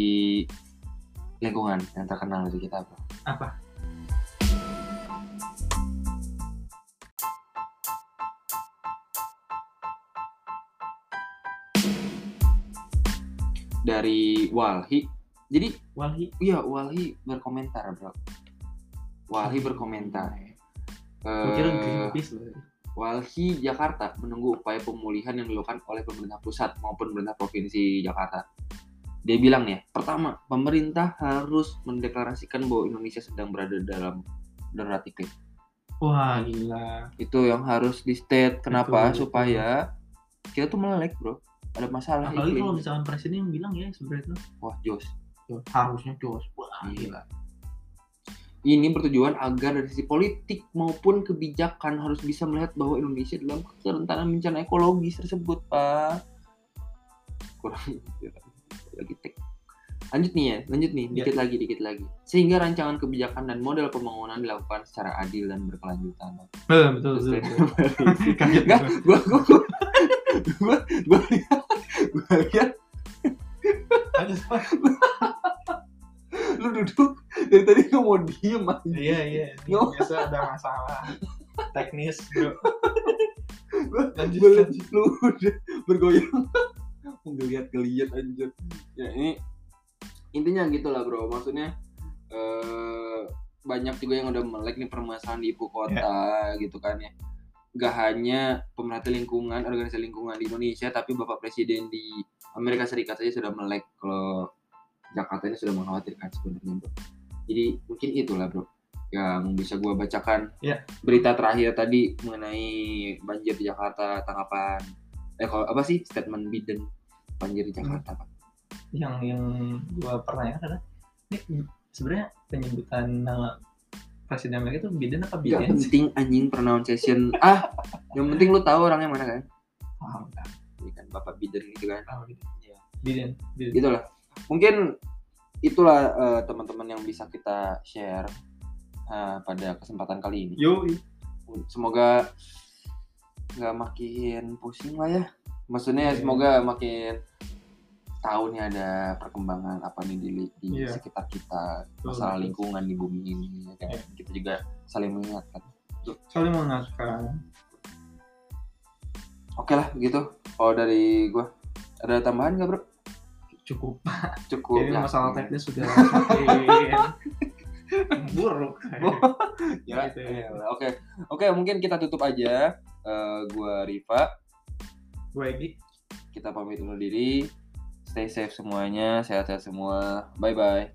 lingkungan yang terkenal di kita bro. apa? Dari Walhi. Jadi Walhi? iya Walhi berkomentar bro. Walhi berkomentar. Gua kira Greenpeace loh. Walhi Jakarta menunggu upaya pemulihan yang dilakukan oleh pemerintah pusat maupun pemerintah provinsi Jakarta. Dia bilang nih, pertama, pemerintah harus mendeklarasikan bahwa Indonesia sedang berada dalam darurat iklim. Wah gila. Itu yang harus di state. Kenapa? Betul, Supaya kita tuh melek, bro. Ada masalah Apalagi iklim. kalau misalkan presiden yang bilang ya sebenarnya itu Wah, jos. harusnya jos. Wah Iya. gila. Ini bertujuan agar dari sisi politik maupun kebijakan harus bisa melihat bahwa Indonesia dalam kerentanan bencana ekologis tersebut, Pak. Kurang lagi tek. Lanjut nih ya, lanjut nih, Ya. dikit lagi, dikit lagi. Sehingga rancangan kebijakan dan model pembangunan dilakukan secara adil dan berkelanjutan. Betul betul betul. betul. Kaget Enggak, gua. gua gua gua gua lihat gua lihat Ada mau diem aja. Iya iya. Ini biasa ada masalah teknis bro. Lanjut, liat lanjut. lu udah bergoyang ngeliat anjir ya ini intinya gitu lah bro maksudnya eh banyak juga yang udah melek nih permasalahan di ibu kota gitu kan ya gak hanya pemerhati lingkungan organisasi lingkungan di Indonesia tapi bapak presiden di Amerika Serikat saja sudah melek kalau Jakarta ini sudah mengkhawatirkan sebenarnya bro jadi mungkin itulah bro yang bisa gua bacakan Ya. berita terakhir tadi mengenai banjir di Jakarta tanggapan eh kalau apa sih statement Biden banjir di Jakarta Pak? Yang yang gua pertanyakan adalah ini sebenarnya penyebutan nama presiden Amerika itu Biden apa Gak Biden sih? penting anjing pronunciation ah yang penting lu tahu orangnya mana kan Paham kan? ini kan bapak Biden gitu kan Paham gitu. Iya. Biden. Biden. gitulah mungkin itulah eh, teman-teman yang bisa kita share eh, pada kesempatan kali ini Yo. semoga nggak makin pusing lah ya maksudnya Iya. semoga makin tahu nih ada perkembangan apa nih di, di Iya. sekitar kita masalah betul. lingkungan di bumi ini kan? Iya. kita juga saling mengingatkan Saling mengingatkan. oke lah gitu kalau dari gua ada tambahan nggak bro Cukup. cukup ya. masalah teknis sudah makin buruk. ya, Gitu ya. ya, oke oke mungkin kita tutup aja Eh, gua Riva Gue Egi. kita pamit undur diri stay safe semuanya sehat-sehat semua bye bye